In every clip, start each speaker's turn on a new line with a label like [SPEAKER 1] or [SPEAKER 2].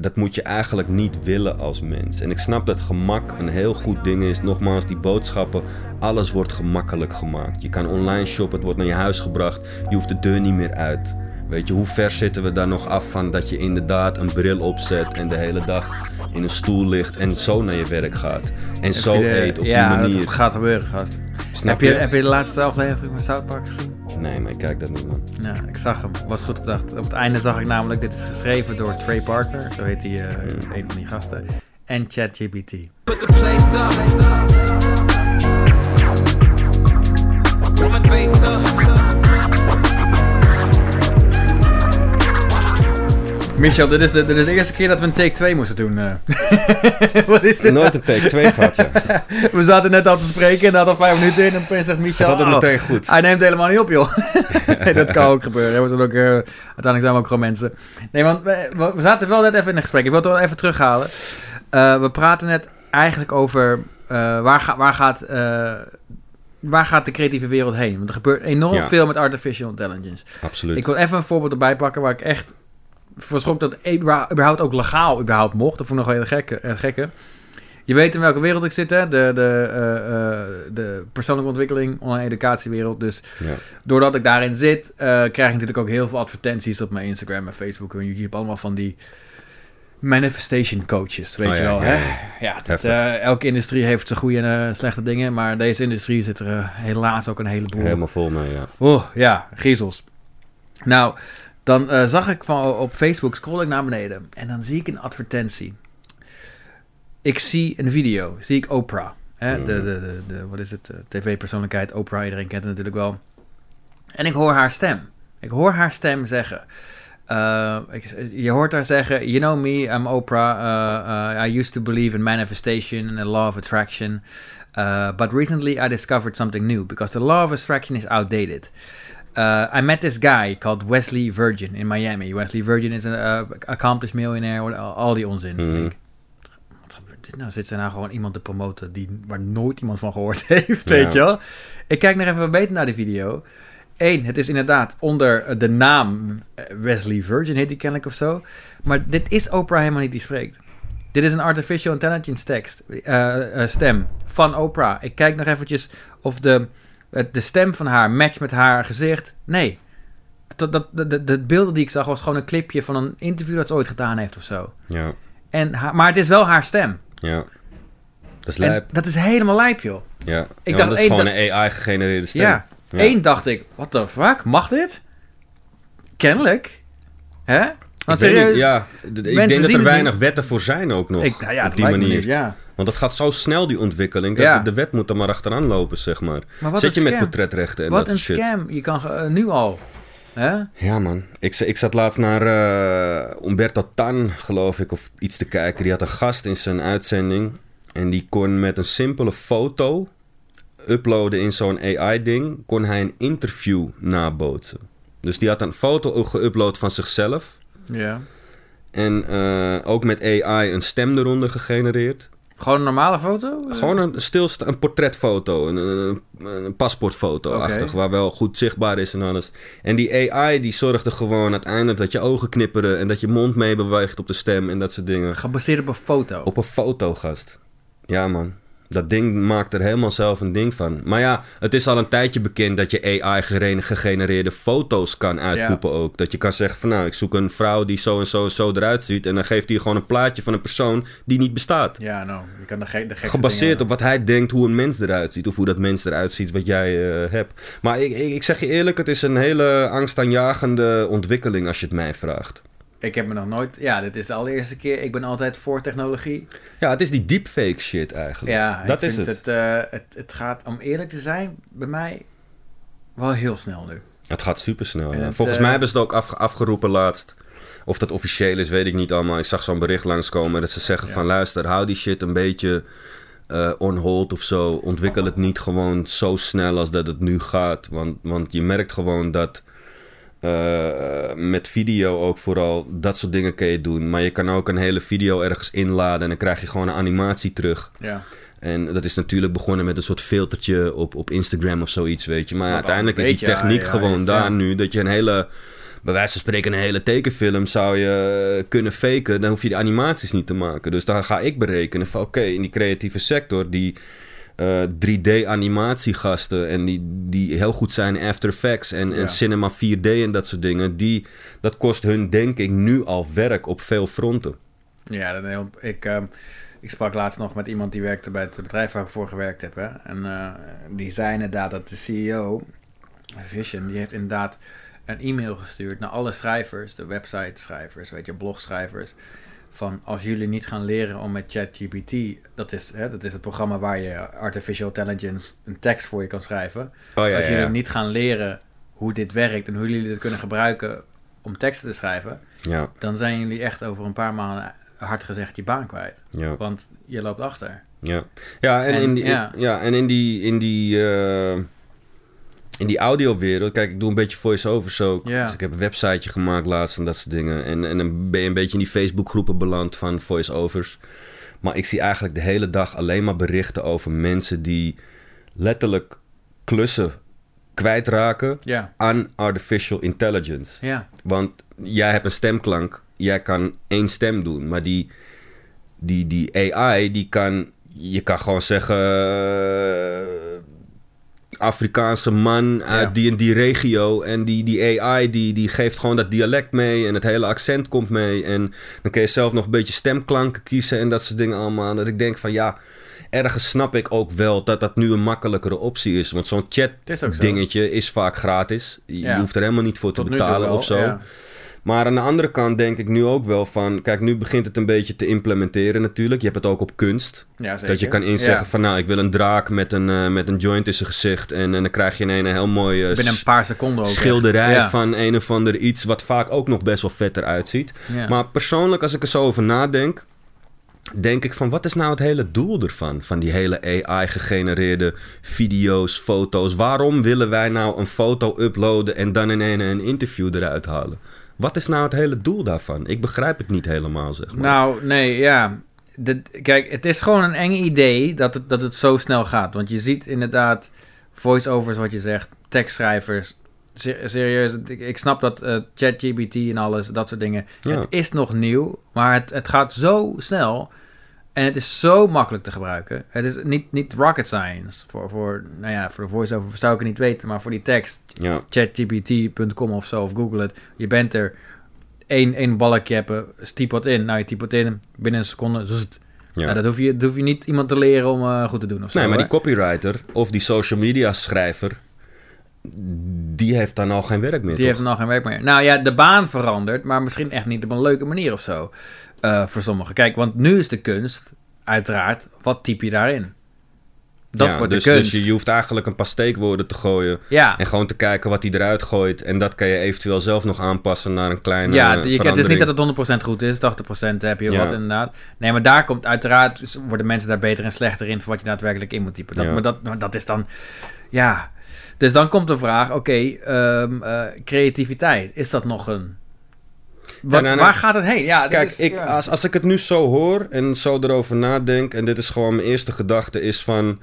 [SPEAKER 1] dat moet je eigenlijk niet willen als mens. En ik snap dat gemak een heel goed ding is. Nogmaals, die boodschappen, alles wordt gemakkelijk gemaakt. Je kan online shoppen, het wordt naar je huis gebracht. Je hoeft de deur niet meer uit. Weet je, hoe ver zitten we daar nog af van dat je inderdaad een bril opzet en de hele dag in een stoel ligt en zo naar je werk gaat. En zo
[SPEAKER 2] Heb je de-
[SPEAKER 1] eet op
[SPEAKER 2] ja,
[SPEAKER 1] die manier.
[SPEAKER 2] dat gaat gebeuren, gast.
[SPEAKER 1] Snap
[SPEAKER 2] Heb je,
[SPEAKER 1] je?
[SPEAKER 2] heb je de laatste aflevering van South Park gezien?
[SPEAKER 1] Nee, maar ik kijk dat niet, man.
[SPEAKER 2] Ja, ik zag hem. Was goed bedacht. Op het einde zag ik namelijk, dit is geschreven door Trey Parker, zo heet hij, eh, een van die gasten, en ChatGPT.
[SPEAKER 3] Put the place up.
[SPEAKER 2] Michel, dit is, de, dit is de eerste keer dat we een take 2 moesten doen. eh. Wat is dit?
[SPEAKER 1] Nooit een take 2 gehad, ja.
[SPEAKER 2] We zaten net al te spreken en daar al vijf minuten in en opeens zegt Michel...
[SPEAKER 1] Altijd
[SPEAKER 2] "Oh,
[SPEAKER 1] meteen goed.
[SPEAKER 2] Hij neemt helemaal niet op, joh. nee, dat kan ook gebeuren. We zijn ook, eh, uiteindelijk zijn we ook gewoon mensen. Nee, want we, zaten wel net even in een gesprek. Ik wil het wel even terughalen. Eh, we praten net eigenlijk over eh, waar, ga- waar, gaat, eh, waar gaat de creatieve wereld heen. Want er gebeurt enorm
[SPEAKER 1] Ja.
[SPEAKER 2] veel met artificial intelligence.
[SPEAKER 1] Absoluut.
[SPEAKER 2] Ik wil even een voorbeeld erbij pakken waar ik echt verschrok dat überha- überhaupt ook legaal überhaupt mocht. Dat vond ik nog wel heel gekke. eh, gekke. Je weet in welke wereld ik zit, hè? De, de, eh, eh, de persoonlijke ontwikkeling, online educatiewereld. Dus
[SPEAKER 1] Ja.
[SPEAKER 2] doordat ik daarin zit, krijg ik natuurlijk ook heel veel advertenties op mijn Instagram en Facebook en YouTube. Allemaal van die manifestation coaches, weet
[SPEAKER 1] Oh
[SPEAKER 2] je
[SPEAKER 1] ja,
[SPEAKER 2] wel.
[SPEAKER 1] ja,
[SPEAKER 2] hè?
[SPEAKER 1] ja.
[SPEAKER 2] Dat, elke industrie heeft zijn goede en slechte dingen. Maar deze industrie zit er helaas ook een heleboel
[SPEAKER 1] Helemaal vol mee, ja.
[SPEAKER 2] Oh, ja, griezels. Nou, dan eh, zag ik van op Facebook, scroll ik naar beneden en dan zie ik een advertentie. Ik zie een video, zie ik Oprah. Hè? De, de, de, de, wat is het, eh, tv-persoonlijkheid Oprah, iedereen kent het natuurlijk wel. En ik hoor haar stem. Ik hoor haar stem zeggen. eh, ik, je hoort haar zeggen, you know me, I'm Oprah. uh, I used to believe in manifestation and the law of attraction. But recently I discovered something new because the law of attraction is outdated. Uh, I met this guy called Wesley Virgin in Miami. Wesley Virgin is een uh, accomplished millionaire, al, die onzin.
[SPEAKER 1] Mhm.
[SPEAKER 2] Wat gebeurt dit nou? Zit ze nou gewoon iemand te promoten die, waar nooit iemand van gehoord heeft,
[SPEAKER 1] Ja.
[SPEAKER 2] weet je wel? Ik kijk nog even wat beter naar die video. Eén, het is inderdaad onder eh, de naam eh, Wesley Virgin, heet die kennelijk of zo. Maar dit is Oprah helemaal niet die spreekt. Dit is een artificial intelligence tekst, eh, stem van Oprah. Ik kijk nog eventjes of de, het- de stem van haar matcht met haar gezicht. Nee. Dat, dat, de, de, de beelden die ik zag was gewoon een clipje van een interview dat ze ooit gedaan heeft of zo.
[SPEAKER 1] Ja,
[SPEAKER 2] En haar- maar het is wel haar stem.
[SPEAKER 1] ja. Dat is
[SPEAKER 2] En
[SPEAKER 1] lijp.
[SPEAKER 2] dat is helemaal lijp, joh.
[SPEAKER 1] Ja,
[SPEAKER 2] Ik
[SPEAKER 1] ja
[SPEAKER 2] dacht
[SPEAKER 1] dat is gewoon een AI-gegenereerde stem.
[SPEAKER 2] Ja.
[SPEAKER 1] Ja.
[SPEAKER 2] Eén dacht ik, what the fuck, mag dit? Kennelijk. Hè?
[SPEAKER 1] Ik,
[SPEAKER 2] Want serieus,
[SPEAKER 1] ja, ik denk dat er weinig
[SPEAKER 2] niet.
[SPEAKER 1] wetten voor zijn ook nog.
[SPEAKER 2] ik, nou ja,
[SPEAKER 1] op die manier.
[SPEAKER 2] niet, ja.
[SPEAKER 1] Want dat gaat zo snel, die ontwikkeling. Dat
[SPEAKER 2] Ja.
[SPEAKER 1] de, de wet moet er maar achteraan lopen, zeg maar.
[SPEAKER 2] Maar wat
[SPEAKER 1] Zit je met portretrechten en
[SPEAKER 2] Wat
[SPEAKER 1] dat
[SPEAKER 2] een
[SPEAKER 1] soort shit.
[SPEAKER 2] scam. Je kan eh, nu al. Hè?
[SPEAKER 1] Ja, man. Ik, ik zat laatst naar eh, Umberto Tan, geloof ik, of iets te kijken. Die had een gast in zijn uitzending. En die kon met een simpele foto uploaden in zo'n AI-ding... kon hij een interview nabootsen. Dus die had een foto geüpload van zichzelf.
[SPEAKER 2] Ja.
[SPEAKER 1] En eh, ook met AI een stem eronder gegenereerd.
[SPEAKER 2] Gewoon een normale foto?
[SPEAKER 1] Gewoon een stilsta een portretfoto, een, een, een paspoortfoto-achtig, waar wel goed zichtbaar is en alles. En die AI die zorgde gewoon uiteindelijk dat je ogen knipperen en dat je mond mee beweegt op de stem en dat soort dingen.
[SPEAKER 2] Gebaseerd op een foto.
[SPEAKER 1] Op een foto, gast. Ja, man. Dat ding maakt er helemaal zelf een ding van. Maar ja, het is al een tijdje bekend dat je AI-gegenereerde foto's kan uitpoepen ook. Dat je kan zeggen van nou, ik zoek een vrouw die zo en zo en zo eruit ziet. En dan geeft hij gewoon een plaatje van een persoon die niet bestaat.
[SPEAKER 2] Ja, nou, je kan de, ge de
[SPEAKER 1] Gebaseerd
[SPEAKER 2] dingen-
[SPEAKER 1] op wat hij denkt hoe een mens eruit ziet. Of hoe dat mens eruit ziet wat jij eh, hebt. Maar ik, ik, ik zeg je eerlijk, het is een hele angstaanjagende ontwikkeling als je het mij vraagt.
[SPEAKER 2] Ik heb me nog nooit... Ja, dit is de allereerste keer. Ik ben altijd voor technologie.
[SPEAKER 1] Ja, het is die deepfake shit eigenlijk.
[SPEAKER 2] Ja,
[SPEAKER 1] dat is het.
[SPEAKER 2] Het, eh, het. Het gaat, om eerlijk te zijn, bij mij wel heel snel nu.
[SPEAKER 1] Het gaat super snel.
[SPEAKER 2] En het,
[SPEAKER 1] Volgens
[SPEAKER 2] eh,
[SPEAKER 1] mij hebben ze het ook af, afgeroepen laatst. Of dat officieel is, weet ik niet allemaal. Ik zag zo'n bericht langskomen dat ze zeggen
[SPEAKER 2] Ja.
[SPEAKER 1] van... luister, hou die shit een beetje eh, on hold of zo. Ontwikkel het niet gewoon zo snel als dat het nu gaat. Want, want je merkt gewoon dat... eh, met video ook vooral dat soort dingen kun je doen. Maar je kan ook een hele video ergens inladen en dan krijg je gewoon een animatie terug.
[SPEAKER 2] Ja.
[SPEAKER 1] En dat is natuurlijk begonnen met een soort filtertje op, op Instagram of zoiets, weet je. Maar uiteindelijk is die techniek gewoon
[SPEAKER 2] is,
[SPEAKER 1] daar nu dat je een hele bij wijze van spreken een hele tekenfilm zou je kunnen faken. Dan hoef je de animaties niet te maken. Dus dan ga ik berekenen van oké, in die creatieve sector, die eh, 3D-animatiegasten en die, die heel goed zijn in After Effects en, en. Cinema 4D en dat soort dingen, die, dat kost hun denk ik nu al werk op veel fronten.
[SPEAKER 2] Ja, dat heel- ik, ehm, ik sprak laatst nog met iemand die werkte bij het bedrijf waar ik voor gewerkt heb. Hè? En eh, die zei inderdaad dat de CEO, Vision, die heeft inderdaad een e-mail gestuurd naar alle schrijvers, de website-schrijvers, weet je, blogschrijvers. Van als jullie niet gaan leren om met ChatGPT, dat is, hè, dat is het programma waar je artificial intelligence een tekst voor je kan schrijven.
[SPEAKER 1] Oh ja,
[SPEAKER 2] als jullie
[SPEAKER 1] ja.
[SPEAKER 2] niet gaan leren hoe dit werkt en hoe jullie dit kunnen gebruiken om teksten te schrijven,
[SPEAKER 1] ja,
[SPEAKER 2] dan zijn jullie echt over een paar maanden hard gezegd je baan kwijt.
[SPEAKER 1] ja.
[SPEAKER 2] Want je loopt achter.
[SPEAKER 1] Ja, ja en,
[SPEAKER 2] En,
[SPEAKER 1] in die,
[SPEAKER 2] ja.
[SPEAKER 1] ja. en in die, in die, eh, in die audiowereld, kijk, ik doe een beetje voice-overs ook. Dus ik heb een websiteje gemaakt laatst en dat soort dingen. En, en dan ben je een beetje in die Facebook-groepen beland van voice-overs. Maar ik zie eigenlijk de hele dag alleen maar berichten over mensen die letterlijk klussen kwijtraken
[SPEAKER 2] Ja,
[SPEAKER 1] aan artificial intelligence.
[SPEAKER 2] ja,
[SPEAKER 1] Want jij hebt een stemklank, jij kan één stem doen, maar die, die, die AI, die kan, je kan gewoon zeggen, Afrikaanse man uit
[SPEAKER 2] Ja.
[SPEAKER 1] die en die regio en die, die AI die, die geeft gewoon dat dialect mee en het hele accent komt mee en dan kun je zelf nog een beetje stemklanken kiezen en dat soort dingen allemaal. Dat ik denk van ja, ergens snap ik ook wel dat dat nu een makkelijkere optie is, want zo'n chat
[SPEAKER 2] is
[SPEAKER 1] dingetje is vaak gratis. Je
[SPEAKER 2] Ja.
[SPEAKER 1] hoeft er helemaal niet voor te
[SPEAKER 2] Tot
[SPEAKER 1] betalen of zo.
[SPEAKER 2] ja.
[SPEAKER 1] Maar aan de andere kant denk ik nu ook wel van... Kijk, nu begint het een beetje te implementeren natuurlijk. Je hebt het ook op kunst.
[SPEAKER 2] Ja, zeker.
[SPEAKER 1] Dat je kan inzeggen
[SPEAKER 2] Ja.
[SPEAKER 1] van... Nou, ik wil een draak met een, eh, met een joint in zijn gezicht. En, en dan krijg je ineens een heel mooi eh,
[SPEAKER 2] Binnen een paar seconden ook.
[SPEAKER 1] schilderij.
[SPEAKER 2] Ja.
[SPEAKER 1] van een of ander iets... wat vaak ook nog best wel vet eruit ziet.
[SPEAKER 2] Ja.
[SPEAKER 1] Maar persoonlijk, als ik er zo over nadenk... denk ik van, wat is nou het hele doel ervan? Van die hele AI-gegenereerde video's, foto's. Waarom willen wij nou een foto uploaden... en dan in een, een interview eruit halen? Wat is nou het hele doel daarvan? Ik begrijp het niet helemaal, zeg maar.
[SPEAKER 2] Nou, nee, ja. De, kijk, het is gewoon een eng idee dat het, dat het zo snel gaat. Want je ziet inderdaad voice-overs, wat je zegt, tekstschrijvers. Se- Serieus, ik, snap dat eh, ChatGPT en alles, dat soort dingen.
[SPEAKER 1] Ja.
[SPEAKER 2] Het is nog nieuw, maar het, het gaat zo snel. En het is zo makkelijk te gebruiken. Het is niet, niet rocket science. Voor, voor, nou ja, voor de voice-over zou ik het niet weten, maar voor die tekst
[SPEAKER 1] Ja,
[SPEAKER 2] chatgpt.com of zo, of google het. Je bent er, één, één balkje hebben, typ wat in. Nou, je typt wat in, binnen een seconde, zzzt.
[SPEAKER 1] ja.
[SPEAKER 2] Nou, dat, hoef je, dat hoef je niet iemand te leren om eh, goed te doen of zo.
[SPEAKER 1] nee, maar die copywriter of die social media schrijver... die heeft dan al geen werk meer,
[SPEAKER 2] Die
[SPEAKER 1] toch?
[SPEAKER 2] heeft nog geen werk meer. Nou ja, de baan verandert, maar misschien echt niet op een leuke manier of zo. eh, voor sommigen. Kijk, want nu is de kunst, uiteraard, wat typ je daarin? Dat
[SPEAKER 1] Ja,
[SPEAKER 2] wordt
[SPEAKER 1] dus,
[SPEAKER 2] de kunst.
[SPEAKER 1] Dus je, je hoeft eigenlijk een paar steekwoorden te gooien...
[SPEAKER 2] ja,
[SPEAKER 1] En gewoon te kijken wat hij eruit gooit. En dat kan je eventueel zelf nog aanpassen naar een kleine
[SPEAKER 2] ja je, het is niet dat het 100% goed is, 80% heb je
[SPEAKER 1] Ja.
[SPEAKER 2] wat inderdaad. Nee, maar daar komt uiteraard, worden mensen daar beter en slechter in voor wat je daadwerkelijk in moet typen. Dat. Maar dat, maar dat is dan, ja. Dus dan komt de vraag, oké, ehm, eh, creativiteit, is dat nog een... Wat,
[SPEAKER 1] nou, nou,
[SPEAKER 2] waar gaat het heen? Ja,
[SPEAKER 1] Kijk,
[SPEAKER 2] is-
[SPEAKER 1] ik,
[SPEAKER 2] ja.
[SPEAKER 1] als, als ik het nu zo hoor en zo erover nadenk... en dit is gewoon mijn eerste gedachte, is van...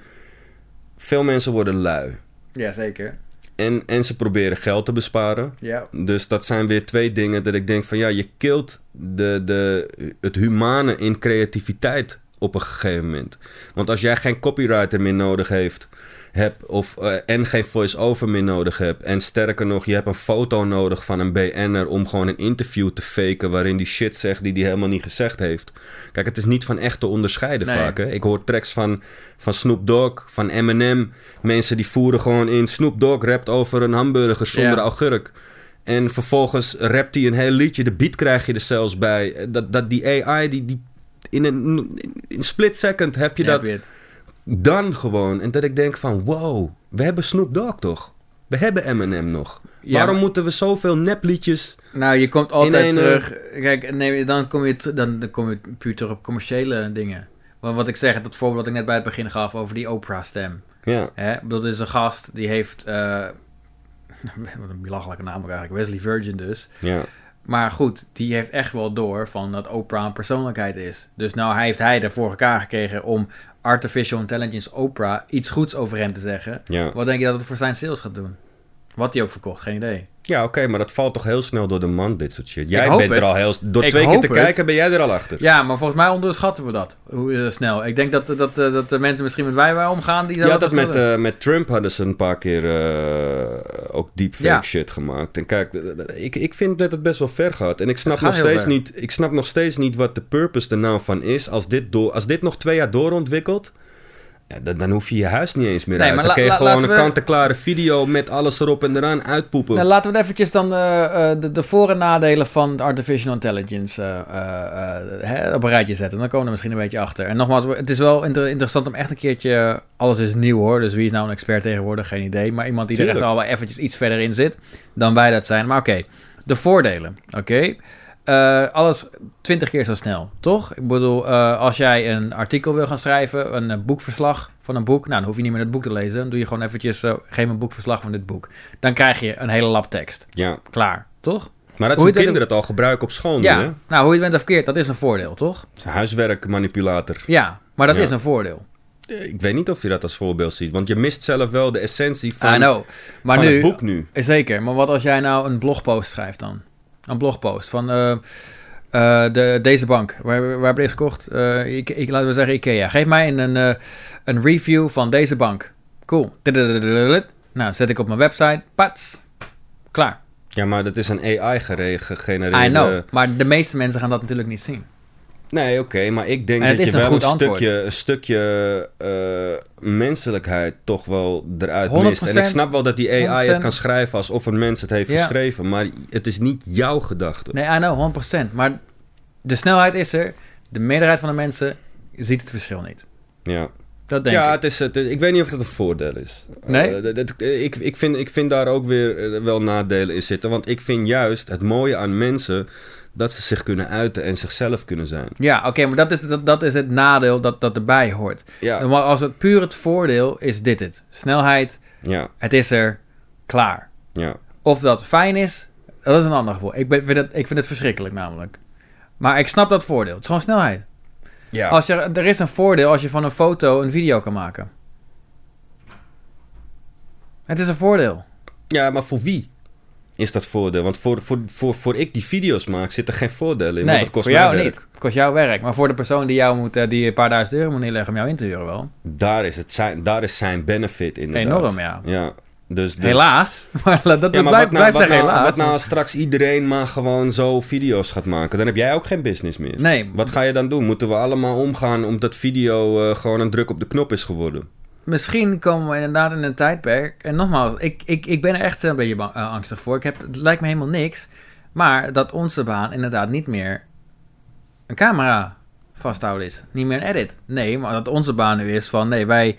[SPEAKER 1] veel mensen worden lui.
[SPEAKER 2] Ja, zeker.
[SPEAKER 1] En, en ze proberen geld te besparen.
[SPEAKER 2] Ja.
[SPEAKER 1] Dus dat zijn weer twee dingen dat ik denk van... ja, je kilt de, de, het humane in creativiteit op een gegeven moment. Want als jij geen copywriter meer nodig heeft... hebt of, eh, en geen voice-over meer nodig hebt... en sterker nog, je hebt een foto nodig van een BN'er... om gewoon een interview te faken... waarin die shit zegt die hij helemaal niet gezegd heeft. Kijk, het is niet van echt te onderscheiden
[SPEAKER 2] Nee.
[SPEAKER 1] vaak. Hè? Ik hoor tracks van, van Snoop Dogg, van Eminem. Mensen die voeren gewoon in... Snoop Dogg rapt over een hamburger zonder
[SPEAKER 2] Ja.
[SPEAKER 1] augurk. En vervolgens rapt hij een heel liedje. De beat krijg je er zelfs bij. Dat, dat die AI, die, die in een in split second heb je
[SPEAKER 2] Ja,
[SPEAKER 1] dat
[SPEAKER 2] heb.
[SPEAKER 1] Dan gewoon. En dat ik denk van, wow, we hebben Snoop Dogg toch? We hebben Eminem nog.
[SPEAKER 2] Ja,
[SPEAKER 1] Waarom moeten we zoveel nepliedjes...
[SPEAKER 2] Nou, je komt altijd
[SPEAKER 1] een, eh,
[SPEAKER 2] terug. Kijk, nee, dan kom je, dan, dan kom je puur terug op commerciële dingen. Want wat ik zeg, dat voorbeeld dat ik net bij het begin gaf over die Oprah-stem.
[SPEAKER 1] Ja,
[SPEAKER 2] Hè? Dit is een gast die heeft. eh, wat een belachelijke naam ook eigenlijk. Wesley Virgin dus.
[SPEAKER 1] ja,
[SPEAKER 2] Maar goed, die heeft echt wel door van dat Oprah een persoonlijkheid is. Dus nou hij heeft hij ervoor elkaar gekregen om Artificial Intelligence Oprah iets goeds over hem te zeggen.
[SPEAKER 1] ja.
[SPEAKER 2] Wat denk je dat het voor zijn sales gaat doen? Wat hij ook verkocht, geen idee.
[SPEAKER 1] Ja, oké, maar dat valt toch heel snel door de man, dit soort shit. Jij bent er al heel... Door
[SPEAKER 2] Ik
[SPEAKER 1] twee keer te
[SPEAKER 2] het.
[SPEAKER 1] kijken ben jij er al achter.
[SPEAKER 2] Ja, maar volgens mij onderschatten we dat. Hoe eh, snel. Ik denk dat, dat, dat, dat de mensen misschien met wij omgaan. Die
[SPEAKER 1] Je had
[SPEAKER 2] dat
[SPEAKER 1] dat met, eh, met Trump hadden ze een paar keer eh, ook deepfake
[SPEAKER 2] Ja.
[SPEAKER 1] shit gemaakt. En kijk, ik, ik vind dat het best wel ver gaat. En ik snap, nog steeds
[SPEAKER 2] ver.
[SPEAKER 1] niet, ik snap nog steeds niet wat de purpose er nou van is. Als dit, door, als dit nog twee jaar doorontwikkelt, ja, dan, dan hoef je je huis niet eens meer
[SPEAKER 2] Nee,
[SPEAKER 1] uit.
[SPEAKER 2] maar
[SPEAKER 1] Dan kun je gewoon een
[SPEAKER 2] we-
[SPEAKER 1] kant-en-klare video met alles erop en eraan uitpoepen.
[SPEAKER 2] Nou, laten we eventjes dan eh, eh, de, de voor- en nadelen van artificial intelligence eh, hè, op een rijtje zetten. Dan komen we er misschien een beetje achter. En nogmaals, het is wel inter- interessant om echt een keertje... Alles is nieuw hoor, dus wie is nou een expert tegenwoordig? Geen idee. Maar iemand die er echt al wel eventjes iets verder in zit dan wij dat zijn. Maar oké, de voordelen. Oké. Eh, alles 20 keer zo snel, toch? Ik bedoel, eh, als jij een artikel wil gaan schrijven, een eh, boekverslag van een boek, nou, dan hoef je niet meer het boek te lezen. Dan doe je gewoon eventjes, eh, geef me een boekverslag van dit boek. Dan krijg je een hele lap tekst.
[SPEAKER 1] Ja,
[SPEAKER 2] Klaar, toch?
[SPEAKER 1] maar dat
[SPEAKER 2] Hoe dat
[SPEAKER 1] kinderen het al gebruiken op school
[SPEAKER 2] Ja,
[SPEAKER 1] hè?
[SPEAKER 2] nou, hoe je het bent of verkeerd, dat is een voordeel, toch?
[SPEAKER 1] Huiswerkmanipulator.
[SPEAKER 2] Ja, maar dat
[SPEAKER 1] Ja.
[SPEAKER 2] is een voordeel.
[SPEAKER 1] Ik weet niet of je dat als voorbeeld ziet, want je mist zelf wel de essentie van,
[SPEAKER 2] I know. Maar
[SPEAKER 1] van
[SPEAKER 2] nu,
[SPEAKER 1] het boek nu.
[SPEAKER 2] Zeker, maar wat als jij nou een blogpost schrijft dan? Een blogpost van eh, eh, de, deze bank. Waar, waar heb je deze gekocht? Eh, ik, ik, laten we zeggen Ikea. Geef mij een, een, een review van deze bank. Cool. Nou, zet ik op mijn website. Pats. Klaar.
[SPEAKER 1] Ja, maar dat is een AI gere- gegenereerde...
[SPEAKER 2] I know. Maar de meeste mensen gaan dat natuurlijk niet zien.
[SPEAKER 1] Nee, oké, maar ik denk dat je wel een
[SPEAKER 2] antwoord.
[SPEAKER 1] stukje, een stukje eh, menselijkheid toch wel eruit
[SPEAKER 2] 100%,
[SPEAKER 1] mist. En ik snap wel dat die AI het
[SPEAKER 2] 100%.
[SPEAKER 1] kan schrijven alsof een mens het heeft
[SPEAKER 2] Ja.
[SPEAKER 1] geschreven, maar het is niet jouw gedachte.
[SPEAKER 2] Nee, I know, 100%. Maar de snelheid is er. De meerderheid van de mensen ziet het verschil niet.
[SPEAKER 1] Ja,
[SPEAKER 2] Dat denk
[SPEAKER 1] ja
[SPEAKER 2] ik.
[SPEAKER 1] het is, het, ik weet niet of het een voordeel is.
[SPEAKER 2] Nee?
[SPEAKER 1] Eh, dat- dat- ik, ik, vind, ik vind daar ook weer eh, wel nadelen in zitten, want ik vind juist het mooie aan mensen dat ze zich kunnen uiten en zichzelf kunnen zijn.
[SPEAKER 2] Ja, oké, maar dat is, dat, dat is het nadeel dat, dat erbij hoort.
[SPEAKER 1] Ja,
[SPEAKER 2] Maar als het puur het voordeel is dit het. Snelheid,
[SPEAKER 1] ja,
[SPEAKER 2] het is er, klaar.
[SPEAKER 1] ja.
[SPEAKER 2] Of dat fijn is, dat is een ander gevoel. Ik, ben, vind het, ik vind het verschrikkelijk namelijk. Maar ik snap dat voordeel. Het is gewoon snelheid.
[SPEAKER 1] ja.
[SPEAKER 2] Als je, er is een voordeel als je van een foto een video kan maken. Het is een voordeel.
[SPEAKER 1] Ja, maar voor wie is dat voordeel? Want voor, voor, voor, voor ik die video's maak, zit er geen voordeel in. want
[SPEAKER 2] nee,
[SPEAKER 1] het kost
[SPEAKER 2] voor jou
[SPEAKER 1] werk.
[SPEAKER 2] niet. Het kost jou werk. Maar voor de persoon die jou moet, eh, die een paar duizend euro moet neerleggen om jou in te huren wel.
[SPEAKER 1] Daar is, het zijn, daar is zijn benefit inderdaad.
[SPEAKER 2] Enorm, ja.
[SPEAKER 1] Ja, dus, dus,
[SPEAKER 2] Helaas. Maar dat dat
[SPEAKER 1] Ja, maar
[SPEAKER 2] blijft,
[SPEAKER 1] wat nou,
[SPEAKER 2] blijft
[SPEAKER 1] wat,
[SPEAKER 2] zeggen
[SPEAKER 1] nou,
[SPEAKER 2] helaas.
[SPEAKER 1] wat nou als straks iedereen maar gewoon zo video's gaat maken? Dan heb jij ook geen business meer.
[SPEAKER 2] Nee.
[SPEAKER 1] Wat ga je dan doen? Moeten we allemaal omgaan omdat video eh, gewoon een druk op de knop is geworden?
[SPEAKER 2] Misschien komen we inderdaad in een tijdperk. En nogmaals, ik, ik, ik ben er echt een beetje bang- eh, angstig voor. Ik heb, het lijkt me helemaal niks. Maar dat onze baan inderdaad niet meer een camera vasthouden is. Niet meer een edit. Nee, maar dat onze baan nu is van... Nee, wij,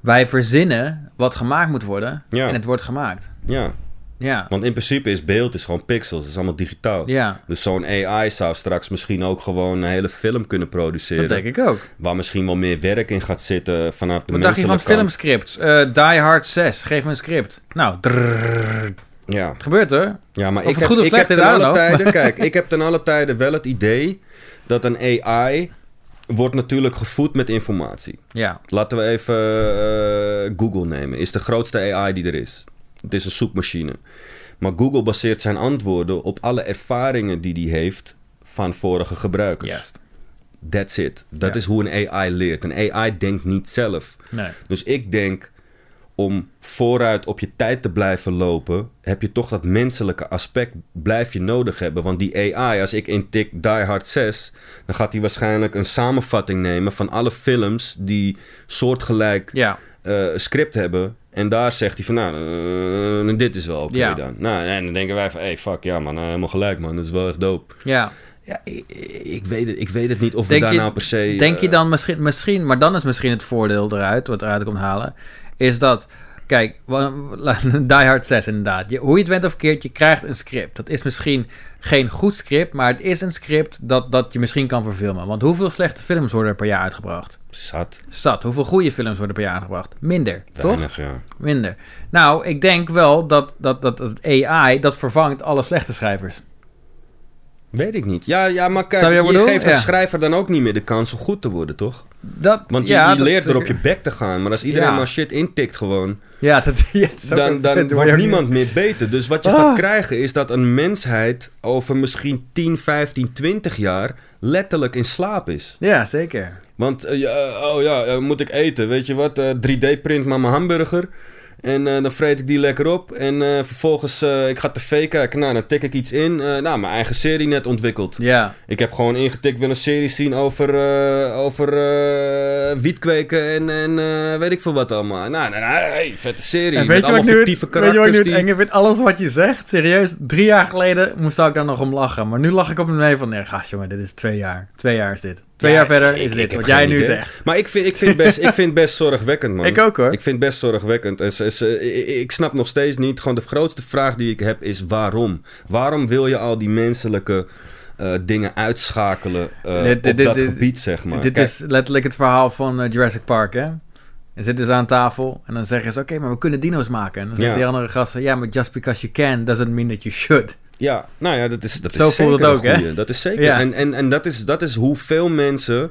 [SPEAKER 2] wij verzinnen wat gemaakt moet worden.
[SPEAKER 1] Ja.
[SPEAKER 2] En het wordt gemaakt.
[SPEAKER 1] Ja,
[SPEAKER 2] Ja.
[SPEAKER 1] want in principe is beeld is gewoon pixels. Het is allemaal digitaal.
[SPEAKER 2] Ja,
[SPEAKER 1] Dus zo'n AI zou straks misschien ook gewoon een hele film kunnen produceren.
[SPEAKER 2] dat denk ik ook.
[SPEAKER 1] Waar misschien wel meer werk in gaat zitten vanaf de
[SPEAKER 2] Wat dacht je van
[SPEAKER 1] kant.
[SPEAKER 2] filmscripts? Eh Die Hard 6, geef me een script. Nou, drrrr.
[SPEAKER 1] Ja,
[SPEAKER 2] gebeurt hoor.
[SPEAKER 1] ja maar
[SPEAKER 2] Of
[SPEAKER 1] ik heb,
[SPEAKER 2] goed of
[SPEAKER 1] ik heb ten alle tijden, kijk, ik heb ten alle tijden wel het idee dat een AI wordt natuurlijk gevoed met informatie.
[SPEAKER 2] Ja,
[SPEAKER 1] Laten we even Google nemen. Is de grootste AI die er is. Het is een zoekmachine. Maar Google baseert zijn antwoorden op alle ervaringen die hij heeft van vorige gebruikers.
[SPEAKER 2] juist.
[SPEAKER 1] That's it. Dat
[SPEAKER 2] Ja.
[SPEAKER 1] is hoe een AI leert. Een AI denkt niet zelf.
[SPEAKER 2] Nee.
[SPEAKER 1] Dus ik denk, om vooruit op je tijd te blijven lopen, heb je toch dat menselijke aspect blijf je nodig hebben. Want die AI, als ik intik Die Hard 6, dan gaat hij waarschijnlijk een samenvatting nemen van alle films die soortgelijk
[SPEAKER 2] Ja,
[SPEAKER 1] eh, script hebben. En daar zegt hij van, nou, eh, dit is wel oké
[SPEAKER 2] Ja.
[SPEAKER 1] dan. Nou, en dan denken wij van, hey, fuck, ja man, eh, helemaal gelijk man, dat is wel echt dope.
[SPEAKER 2] ja.
[SPEAKER 1] Ja, ik, ik, weet, het, ik weet het niet of
[SPEAKER 2] Denk
[SPEAKER 1] we daar
[SPEAKER 2] je-
[SPEAKER 1] nou per se...
[SPEAKER 2] Denk je dan misschien, misschien, maar dan is misschien het voordeel eruit, wat eruit komt halen, is dat, kijk, Die Hard 6 inderdaad, je, hoe je het went of verkeerd, je krijgt een script. Dat is misschien geen goed script, maar het is een script dat, dat je misschien kan verfilmen. Want hoeveel slechte films worden er per jaar uitgebracht?
[SPEAKER 1] Zat.
[SPEAKER 2] Zat. Hoeveel goede films worden per jaar uitgebracht? Minder, toch?
[SPEAKER 1] Ja.
[SPEAKER 2] Minder. Nou, ik denk wel dat, dat, dat, dat AI, dat vervangt alle slechte schrijvers.
[SPEAKER 1] Weet ik niet. Ja, ja maar kijk,
[SPEAKER 2] je
[SPEAKER 1] geeft een
[SPEAKER 2] Ja.
[SPEAKER 1] schrijver dan ook niet meer de kans om goed te worden, toch?
[SPEAKER 2] Dat,
[SPEAKER 1] Want
[SPEAKER 2] ja,
[SPEAKER 1] je, leert door op je bek te gaan. Maar als iedereen
[SPEAKER 2] Ja.
[SPEAKER 1] maar shit intikt gewoon...
[SPEAKER 2] Ja, dat, ja,
[SPEAKER 1] dan,
[SPEAKER 2] een-
[SPEAKER 1] dan
[SPEAKER 2] dat
[SPEAKER 1] wordt niemand meer beter. Dus wat je
[SPEAKER 2] Ah.
[SPEAKER 1] gaat krijgen is dat een mensheid over misschien 10, 15, 20 jaar letterlijk in slaap is.
[SPEAKER 2] Ja, zeker.
[SPEAKER 1] Want, eh, ja, eh, oh ja, eh, moet ik eten? Weet je wat? Eh, 3D-print maar mijn hamburger. En eh, dan vreet ik die lekker op. En eh, vervolgens, eh, ik ga tv kijken. Nou, dan tik ik iets in. Nou, mijn eigen serie net ontwikkeld.
[SPEAKER 2] Ja,
[SPEAKER 1] Ik heb gewoon ingetikt, wil een serie zien over, over wietkweken en, en weet ik veel wat allemaal. Nou, nou, nou hey, vette serie.
[SPEAKER 2] en
[SPEAKER 1] met
[SPEAKER 2] weet je, wat
[SPEAKER 1] allemaal fictieve
[SPEAKER 2] weet je wat ik nu
[SPEAKER 1] karakters. die...
[SPEAKER 2] Alles wat je zegt, serieus, drie jaar geleden moest ik daar nog om lachen. Maar nu lach ik op een manier van, nee, gast jongen, dit is twee jaar. Twee jaar is dit. Twee
[SPEAKER 1] Ja,
[SPEAKER 2] jaar verder
[SPEAKER 1] ik-
[SPEAKER 2] is dit,
[SPEAKER 1] ik
[SPEAKER 2] wat jij nu
[SPEAKER 1] idee.
[SPEAKER 2] zegt.
[SPEAKER 1] Maar ik vind, ik vind, best, ik vind het best zorgwekkend, man.
[SPEAKER 2] Ik ook hoor.
[SPEAKER 1] Ik vind het best zorgwekkend. En ik, snap nog steeds niet. Gewoon de grootste vraag die ik heb is waarom? Waarom wil je al die menselijke eh, dingen uitschakelen
[SPEAKER 2] Dit- dit-
[SPEAKER 1] op
[SPEAKER 2] dit-
[SPEAKER 1] dat gebied, zeg maar?
[SPEAKER 2] Dit
[SPEAKER 1] Kijk,
[SPEAKER 2] is letterlijk het verhaal van eh, Jurassic Park, hè? Dan zitten ze aan tafel en dan zeggen ze, oké, maar we kunnen dino's maken. En dan zeggen
[SPEAKER 1] Ja.
[SPEAKER 2] die andere gasten, ja, maar just because you can doesn't mean that you should.
[SPEAKER 1] Ja, nou ja, dat is, dat
[SPEAKER 2] Zo
[SPEAKER 1] is zeker
[SPEAKER 2] het ook, hè?
[SPEAKER 1] Dat is zeker.
[SPEAKER 2] Ja.
[SPEAKER 1] En, en, en dat, is, dat is hoe veel mensen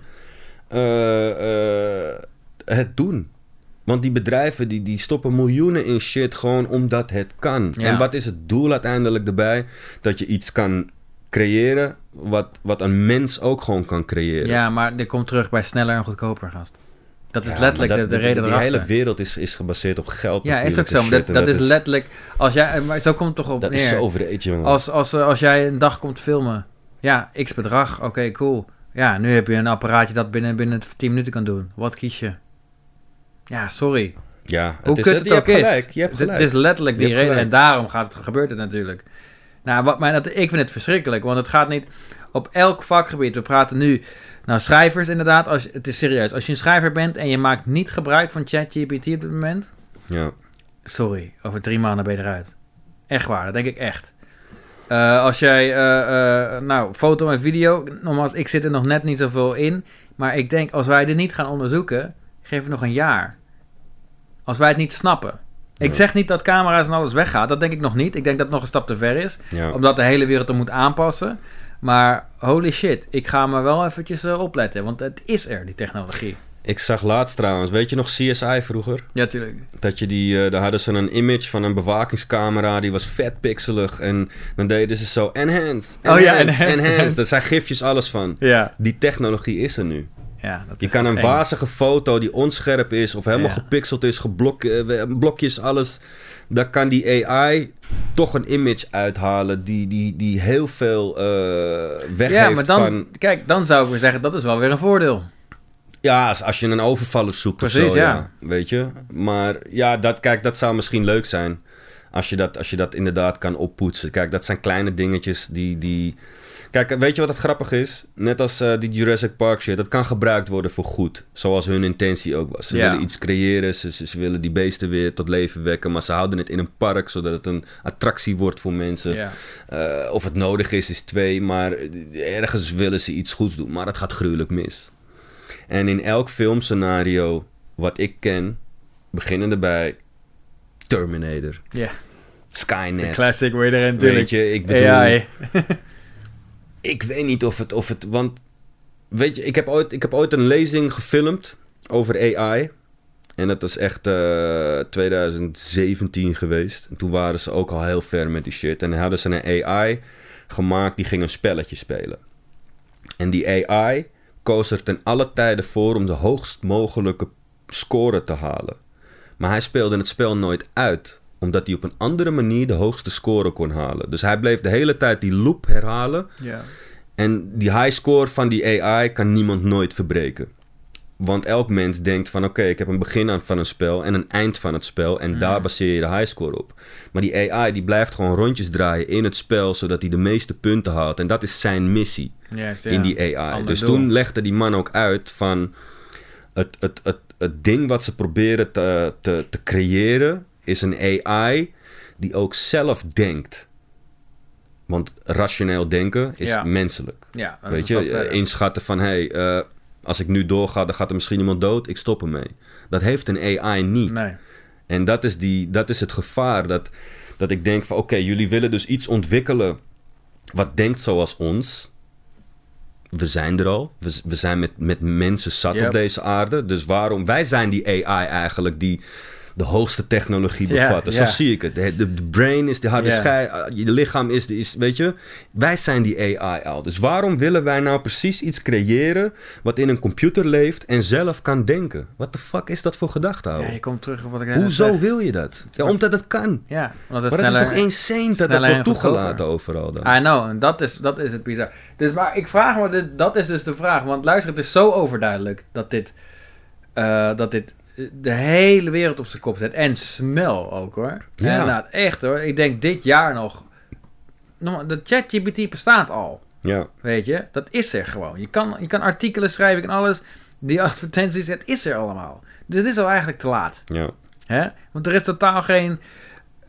[SPEAKER 1] eh, eh, het doen. Want die bedrijven die, die stoppen miljoenen in shit gewoon omdat het kan.
[SPEAKER 2] Ja.
[SPEAKER 1] En wat is het doel uiteindelijk erbij? Dat je iets kan creëren wat, wat een mens ook gewoon kan creëren.
[SPEAKER 2] Ja, maar dit komt terug bij sneller en goedkoper, gast. Dat is
[SPEAKER 1] Ja,
[SPEAKER 2] letterlijk
[SPEAKER 1] maar
[SPEAKER 2] de, de reden
[SPEAKER 1] Die
[SPEAKER 2] erachter.
[SPEAKER 1] hele wereld is, is gebaseerd op geld
[SPEAKER 2] Ja, is ook zo. Maar dat, dat, is letterlijk... Als jij, maar zo komt het toch op
[SPEAKER 1] Dat
[SPEAKER 2] neer.
[SPEAKER 1] is zo vreed, jongen.
[SPEAKER 2] Als, als, eh, als jij een dag komt filmen. Ja, x bedrag. Oké, cool. Ja, nu heb je een apparaatje dat binnen, binnen 10 minuten kan doen. Wat kies je? Ja, sorry.
[SPEAKER 1] ja,
[SPEAKER 2] Hoe
[SPEAKER 1] is
[SPEAKER 2] kut
[SPEAKER 1] het,
[SPEAKER 2] het ook
[SPEAKER 1] hebt
[SPEAKER 2] is.
[SPEAKER 1] gelijk. Je hebt
[SPEAKER 2] Het-
[SPEAKER 1] gelijk.
[SPEAKER 2] Het is letterlijk die reden. En
[SPEAKER 1] gelijk.
[SPEAKER 2] daarom gaat het, gebeurt het natuurlijk. Nou, wat mij, dat, ik vind het verschrikkelijk. Want het gaat niet op elk vakgebied. We praten nu... Nou, schrijvers inderdaad. Als, het is serieus. Als je een schrijver bent en je maakt niet gebruik van ChatGPT op dit moment...
[SPEAKER 1] Ja.
[SPEAKER 2] Sorry, over drie maanden ben je eruit. Echt waar, dat denk ik echt. Eh, als jij, eh, eh, nou, foto en video, nogmaals, ik zit er nog net niet zoveel in. Maar ik denk, als wij dit niet gaan onderzoeken, geef het nog een jaar. Als wij het niet snappen. Ik zeg niet dat camera's en alles weggaan, dat denk ik nog niet. Ik denk dat het nog een stap te ver is,
[SPEAKER 1] Ja.
[SPEAKER 2] omdat de hele wereld er moet aanpassen. Maar holy shit, ik ga me wel eventjes eh, opletten, want het is er, die technologie.
[SPEAKER 1] Ik zag laatst trouwens, weet je nog CSI vroeger?
[SPEAKER 2] Ja, tuurlijk.
[SPEAKER 1] Dat je die, eh, daar hadden ze een image van een bewakingscamera, die was vet pixelig. En dan deden ze zo, enhance,
[SPEAKER 2] Oh ja,
[SPEAKER 1] enhance,
[SPEAKER 2] enhance.
[SPEAKER 1] enhance. Daar zijn gifjes alles van.
[SPEAKER 2] Ja,
[SPEAKER 1] Die technologie is er nu.
[SPEAKER 2] ja dat
[SPEAKER 1] Je kan een
[SPEAKER 2] eng.
[SPEAKER 1] wazige foto die onscherp is of helemaal
[SPEAKER 2] Ja.
[SPEAKER 1] gepixeld is, geblok, eh, blokjes, alles. Daar kan die AI toch een image uithalen die, die, die heel veel eh weg
[SPEAKER 2] Ja,
[SPEAKER 1] heeft
[SPEAKER 2] maar dan,
[SPEAKER 1] van...
[SPEAKER 2] kijk, dan zou ik weer zeggen, dat is wel weer een voordeel.
[SPEAKER 1] Ja, als, als je een overvaller zoekt
[SPEAKER 2] Precies,
[SPEAKER 1] of zo,
[SPEAKER 2] ja.
[SPEAKER 1] ja. Weet je? Maar ja, dat, kijk, dat zou misschien leuk zijn. Als je dat, als je dat inderdaad kan oppoetsen. Kijk, dat zijn kleine dingetjes die... die... Kijk, weet je wat het grappig is? Net als eh, die Jurassic Park shit, dat kan gebruikt worden voor goed. Zoals hun intentie ook was. Ze
[SPEAKER 2] Ja.
[SPEAKER 1] willen iets creëren, ze, ze, ze willen die beesten weer tot leven wekken. Maar ze houden het in een park, zodat het een attractie wordt voor mensen.
[SPEAKER 2] Ja.
[SPEAKER 1] Eh, of het nodig is, is twee. Maar ergens willen ze iets goeds doen. Maar dat gaat gruwelijk mis. En in elk filmscenario wat ik ken, beginnende bij Terminator,
[SPEAKER 2] Ja,
[SPEAKER 1] Skynet.
[SPEAKER 2] classic weer erin natuurlijk.
[SPEAKER 1] Weet je, ik bedoel,
[SPEAKER 2] AI.
[SPEAKER 1] ik weet niet of het, of het, want weet je, ik heb ooit, ik heb ooit een lezing gefilmd over AI. En dat is echt eh 2017 geweest. En toen waren ze ook al heel ver met die shit. En dan hadden ze een AI gemaakt die ging een spelletje spelen. En die AI koos er ten alle tijden voor om de hoogst mogelijke score te halen. Maar hij speelde het spel nooit uit, omdat hij op een andere manier de hoogste score kon halen. Dus hij bleef de hele tijd die loop herhalen.
[SPEAKER 2] Ja.
[SPEAKER 1] En die high score van die AI kan niemand nooit verbreken. Want elk mens denkt van oké, ik heb een begin aan van een spel en een eind van het spel. En daar baseer je de high score op. Maar die AI die blijft gewoon rondjes draaien in het spel, zodat hij de meeste punten haalt. En dat is zijn missie in die AI.
[SPEAKER 2] Ander
[SPEAKER 1] Dus
[SPEAKER 2] doel.
[SPEAKER 1] toen legde die man ook uit van het, het, het, het ding wat ze proberen te, te, te creëren is een AI die ook zelf denkt. Want rationeel denken is
[SPEAKER 2] Ja.
[SPEAKER 1] menselijk.
[SPEAKER 2] Ja,
[SPEAKER 1] Weet je, eh, inschatten van hé, hey, eh, als ik nu doorga, dan gaat er misschien iemand dood, ik stop ermee. Dat heeft een AI niet.
[SPEAKER 2] Nee.
[SPEAKER 1] En dat is, die, dat is het gevaar. Dat, dat ik denk van oké, jullie willen dus iets ontwikkelen wat denkt zoals ons. we zijn er al. We, we zijn met, met mensen zat
[SPEAKER 2] Yep.
[SPEAKER 1] op deze aarde. Dus waarom? Wij zijn die AI eigenlijk die de hoogste technologie
[SPEAKER 2] Ja,
[SPEAKER 1] bevat. Dus. Zo zie ik het. De, de, de brain is de harde schei. uh, Je lichaam is, de, is... Weet je? Wij zijn die AI al. Dus waarom willen wij nou precies iets creëren... wat in een computer leeft en zelf kan denken? What the fuck is dat voor gedachte?
[SPEAKER 2] Ja, je komt terug op wat ik
[SPEAKER 1] Hoezo
[SPEAKER 2] zeg.
[SPEAKER 1] wil je dat? Ja, omdat het kan.
[SPEAKER 2] Ja, omdat het
[SPEAKER 1] Maar dat is toch insane dat dat wordt
[SPEAKER 2] en
[SPEAKER 1] toegelaten overal dan?
[SPEAKER 2] I know, en dat is, dat is het bizar. Dus, maar ik vraag me, dat is dus de vraag. Want luister, het is zo overduidelijk dat dit, eh, dat dit eh, de hele wereld op zijn kop zet. En snel ook hoor.
[SPEAKER 1] Ja.
[SPEAKER 2] En, nou, echt hoor. Ik denk dit jaar nog. nog- De ChatGPT bestaat al.
[SPEAKER 1] Ja,
[SPEAKER 2] Weet je, dat is er gewoon. Je kan, je kan artikelen schrijven en alles. Die advertenties, het is er allemaal. Dus het is al eigenlijk te laat.
[SPEAKER 1] ja.
[SPEAKER 2] Hè? Want er is totaal geen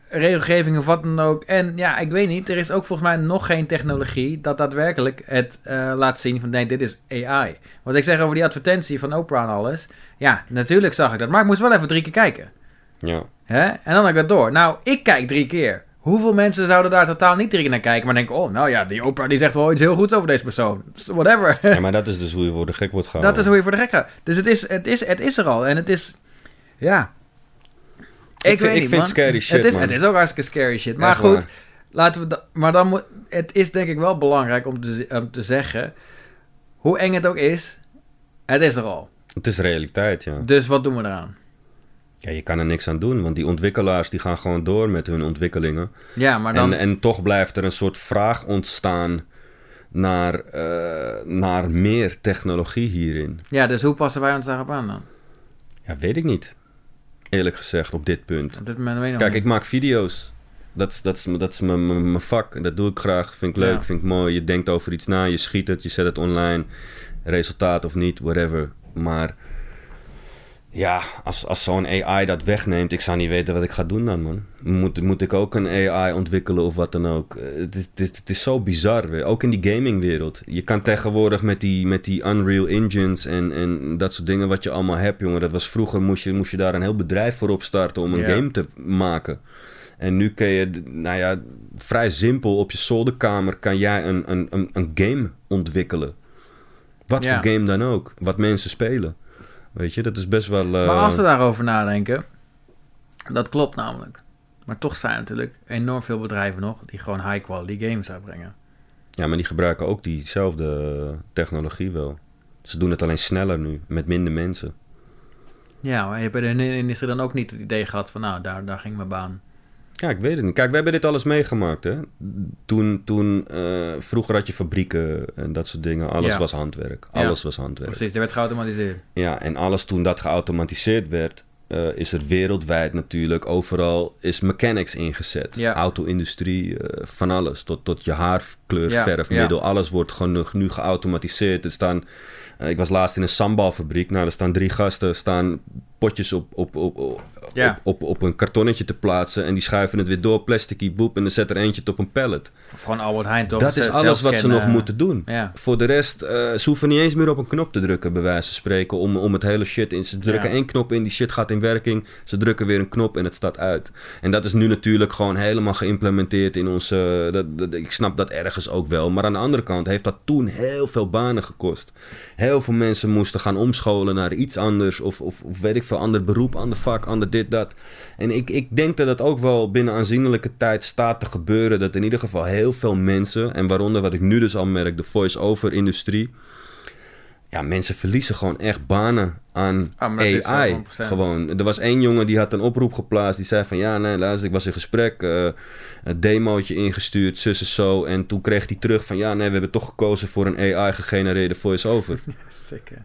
[SPEAKER 2] regelgeving of wat dan ook. En ja, ik weet niet, er is ook volgens mij nog geen technologie dat daadwerkelijk het eh, laat zien van nee, dit is AI. Wat ik zeg over die advertentie van Oprah en alles. Ja, natuurlijk zag ik dat, maar ik moest wel even drie keer kijken.
[SPEAKER 1] ja.
[SPEAKER 2] Hè? En dan had ik dat door. Nou, ik kijk drie keer. Hoeveel mensen zouden daar totaal niet drie keer naar kijken, maar denken, oh, nou ja, die Oprah die zegt wel iets heel goeds over deze persoon. Whatever.
[SPEAKER 1] Ja, maar dat is dus hoe je voor de gek wordt gehouden.
[SPEAKER 2] Dat is hoe je voor de gek gaat. Dus het is, het is, het is er al. En het is... Ja. Ik,
[SPEAKER 1] vind-
[SPEAKER 2] weet
[SPEAKER 1] ik
[SPEAKER 2] niet,
[SPEAKER 1] vind
[SPEAKER 2] man.
[SPEAKER 1] scary shit,
[SPEAKER 2] het is,
[SPEAKER 1] man.
[SPEAKER 2] Het is ook hartstikke scary shit. Maar
[SPEAKER 1] Echt
[SPEAKER 2] goed,
[SPEAKER 1] waar.
[SPEAKER 2] laten we... da- maar dan moet... Het is denk ik wel belangrijk om te, om te zeggen... Hoe eng het ook is... Het is er al.
[SPEAKER 1] Het is realiteit, ja.
[SPEAKER 2] Dus wat doen we eraan?
[SPEAKER 1] Ja, je kan er niks aan doen, want die ontwikkelaars die gaan gewoon door met hun ontwikkelingen.
[SPEAKER 2] Ja, maar dan...
[SPEAKER 1] En, en toch blijft er een soort vraag ontstaan naar, eh, naar meer technologie hierin.
[SPEAKER 2] ja, dus hoe passen wij ons daarop aan dan?
[SPEAKER 1] Ja, weet ik niet. Eerlijk gezegd, op dit punt.
[SPEAKER 2] Op dit moment
[SPEAKER 1] Kijk, ik maak video's. Dat is, dat is, dat is mijn- mijn mijn vak. Dat doe ik graag. Vind ik leuk,
[SPEAKER 2] Ja.
[SPEAKER 1] vind ik mooi. Je denkt over iets na, je schiet het, je zet het online. Resultaat of niet, whatever. Maar ja, als, als zo'n AI dat wegneemt, ik zou niet weten wat ik ga doen dan, man. Moet, moet ik ook een AI ontwikkelen of wat dan ook? Eh, Het is, het is, het is zo bizar, weer. ook in die gamingwereld. Je kan tegenwoordig met die, met die Unreal Engines en, en dat soort dingen wat je allemaal hebt, jongen. Dat was vroeger, moest je, moest je daar een heel bedrijf voor opstarten om een game te maken. En nu kun je, nou ja, vrij simpel op je zolderkamer kan jij een, een, een, een game ontwikkelen. Wat voor game dan ook. Wat mensen spelen. Weet je, dat is best wel... eh,
[SPEAKER 2] Maar als we daarover nadenken, dat klopt namelijk. Maar toch zijn er natuurlijk enorm veel bedrijven nog die gewoon high quality games uitbrengen.
[SPEAKER 1] Ja, maar die gebruiken ook diezelfde technologie wel. Ze doen het alleen sneller nu, met minder mensen.
[SPEAKER 2] Ja, maar je hebt in de industrie dan ook niet het idee gehad van nou, daar, daar ging mijn baan.
[SPEAKER 1] Ja, ik weet het niet. Kijk, we hebben dit alles meegemaakt, hè. Toen, toen eh, vroeger had je fabrieken en dat soort dingen. Alles
[SPEAKER 2] Ja.
[SPEAKER 1] was handwerk.
[SPEAKER 2] Ja.
[SPEAKER 1] Alles was handwerk.
[SPEAKER 2] Precies, die werd geautomatiseerd.
[SPEAKER 1] Ja, en alles toen dat geautomatiseerd werd, eh, is er wereldwijd natuurlijk overal is mechanics ingezet.
[SPEAKER 2] Ja.
[SPEAKER 1] Auto-industrie, eh, van alles. Tot, tot je haarkleur,
[SPEAKER 2] Ja,
[SPEAKER 1] verfmiddel,
[SPEAKER 2] ja.
[SPEAKER 1] alles wordt gewoon nu, nu geautomatiseerd. Er staan, ik was laatst in een sambalfabriek. Nou, er staan drie gasten, staan potjes op, op, op, op,
[SPEAKER 2] Ja.
[SPEAKER 1] op, op, op een kartonnetje te plaatsen. En die schuiven het weer door, plasticie, boep. En dan zet er eentje het op een pallet.
[SPEAKER 2] Of gewoon Albert Heijn toch?
[SPEAKER 1] Dat is
[SPEAKER 2] Zelf
[SPEAKER 1] alles wat ze nog moeten doen.
[SPEAKER 2] Ja.
[SPEAKER 1] Voor de rest, eh, ze hoeven niet eens meer op een knop te drukken, bij wijze van spreken, om, om het hele shit in. Ze drukken één knop in, die shit gaat in werking. Ze drukken weer een knop en het staat uit. En dat is nu natuurlijk gewoon helemaal geïmplementeerd in onze. Dat, dat- ik snap dat ergens ook wel. Maar aan de andere kant heeft dat toen heel veel banen gekost. Heel veel mensen moesten gaan omscholen naar iets anders, of, of, of weet ik veel, ander beroep, ander vak, ander dit, dat. En ik, ik denk dat dat ook wel binnen aanzienlijke tijd staat te gebeuren. Dat in ieder geval heel veel mensen, en waaronder wat ik nu dus al merk, de voice-over industrie. Ja, mensen verliezen gewoon echt banen aan
[SPEAKER 2] Ah,
[SPEAKER 1] AI.
[SPEAKER 2] 100%.
[SPEAKER 1] Gewoon. Er was één jongen die had een oproep geplaatst. Die zei van ja, nee, luister, ik was in gesprek. eh, een demootje ingestuurd, zus en zo. En toen kreeg hij terug van ja, nee, we hebben toch gekozen voor een AI-gegenereerde voice-over.
[SPEAKER 2] Hè?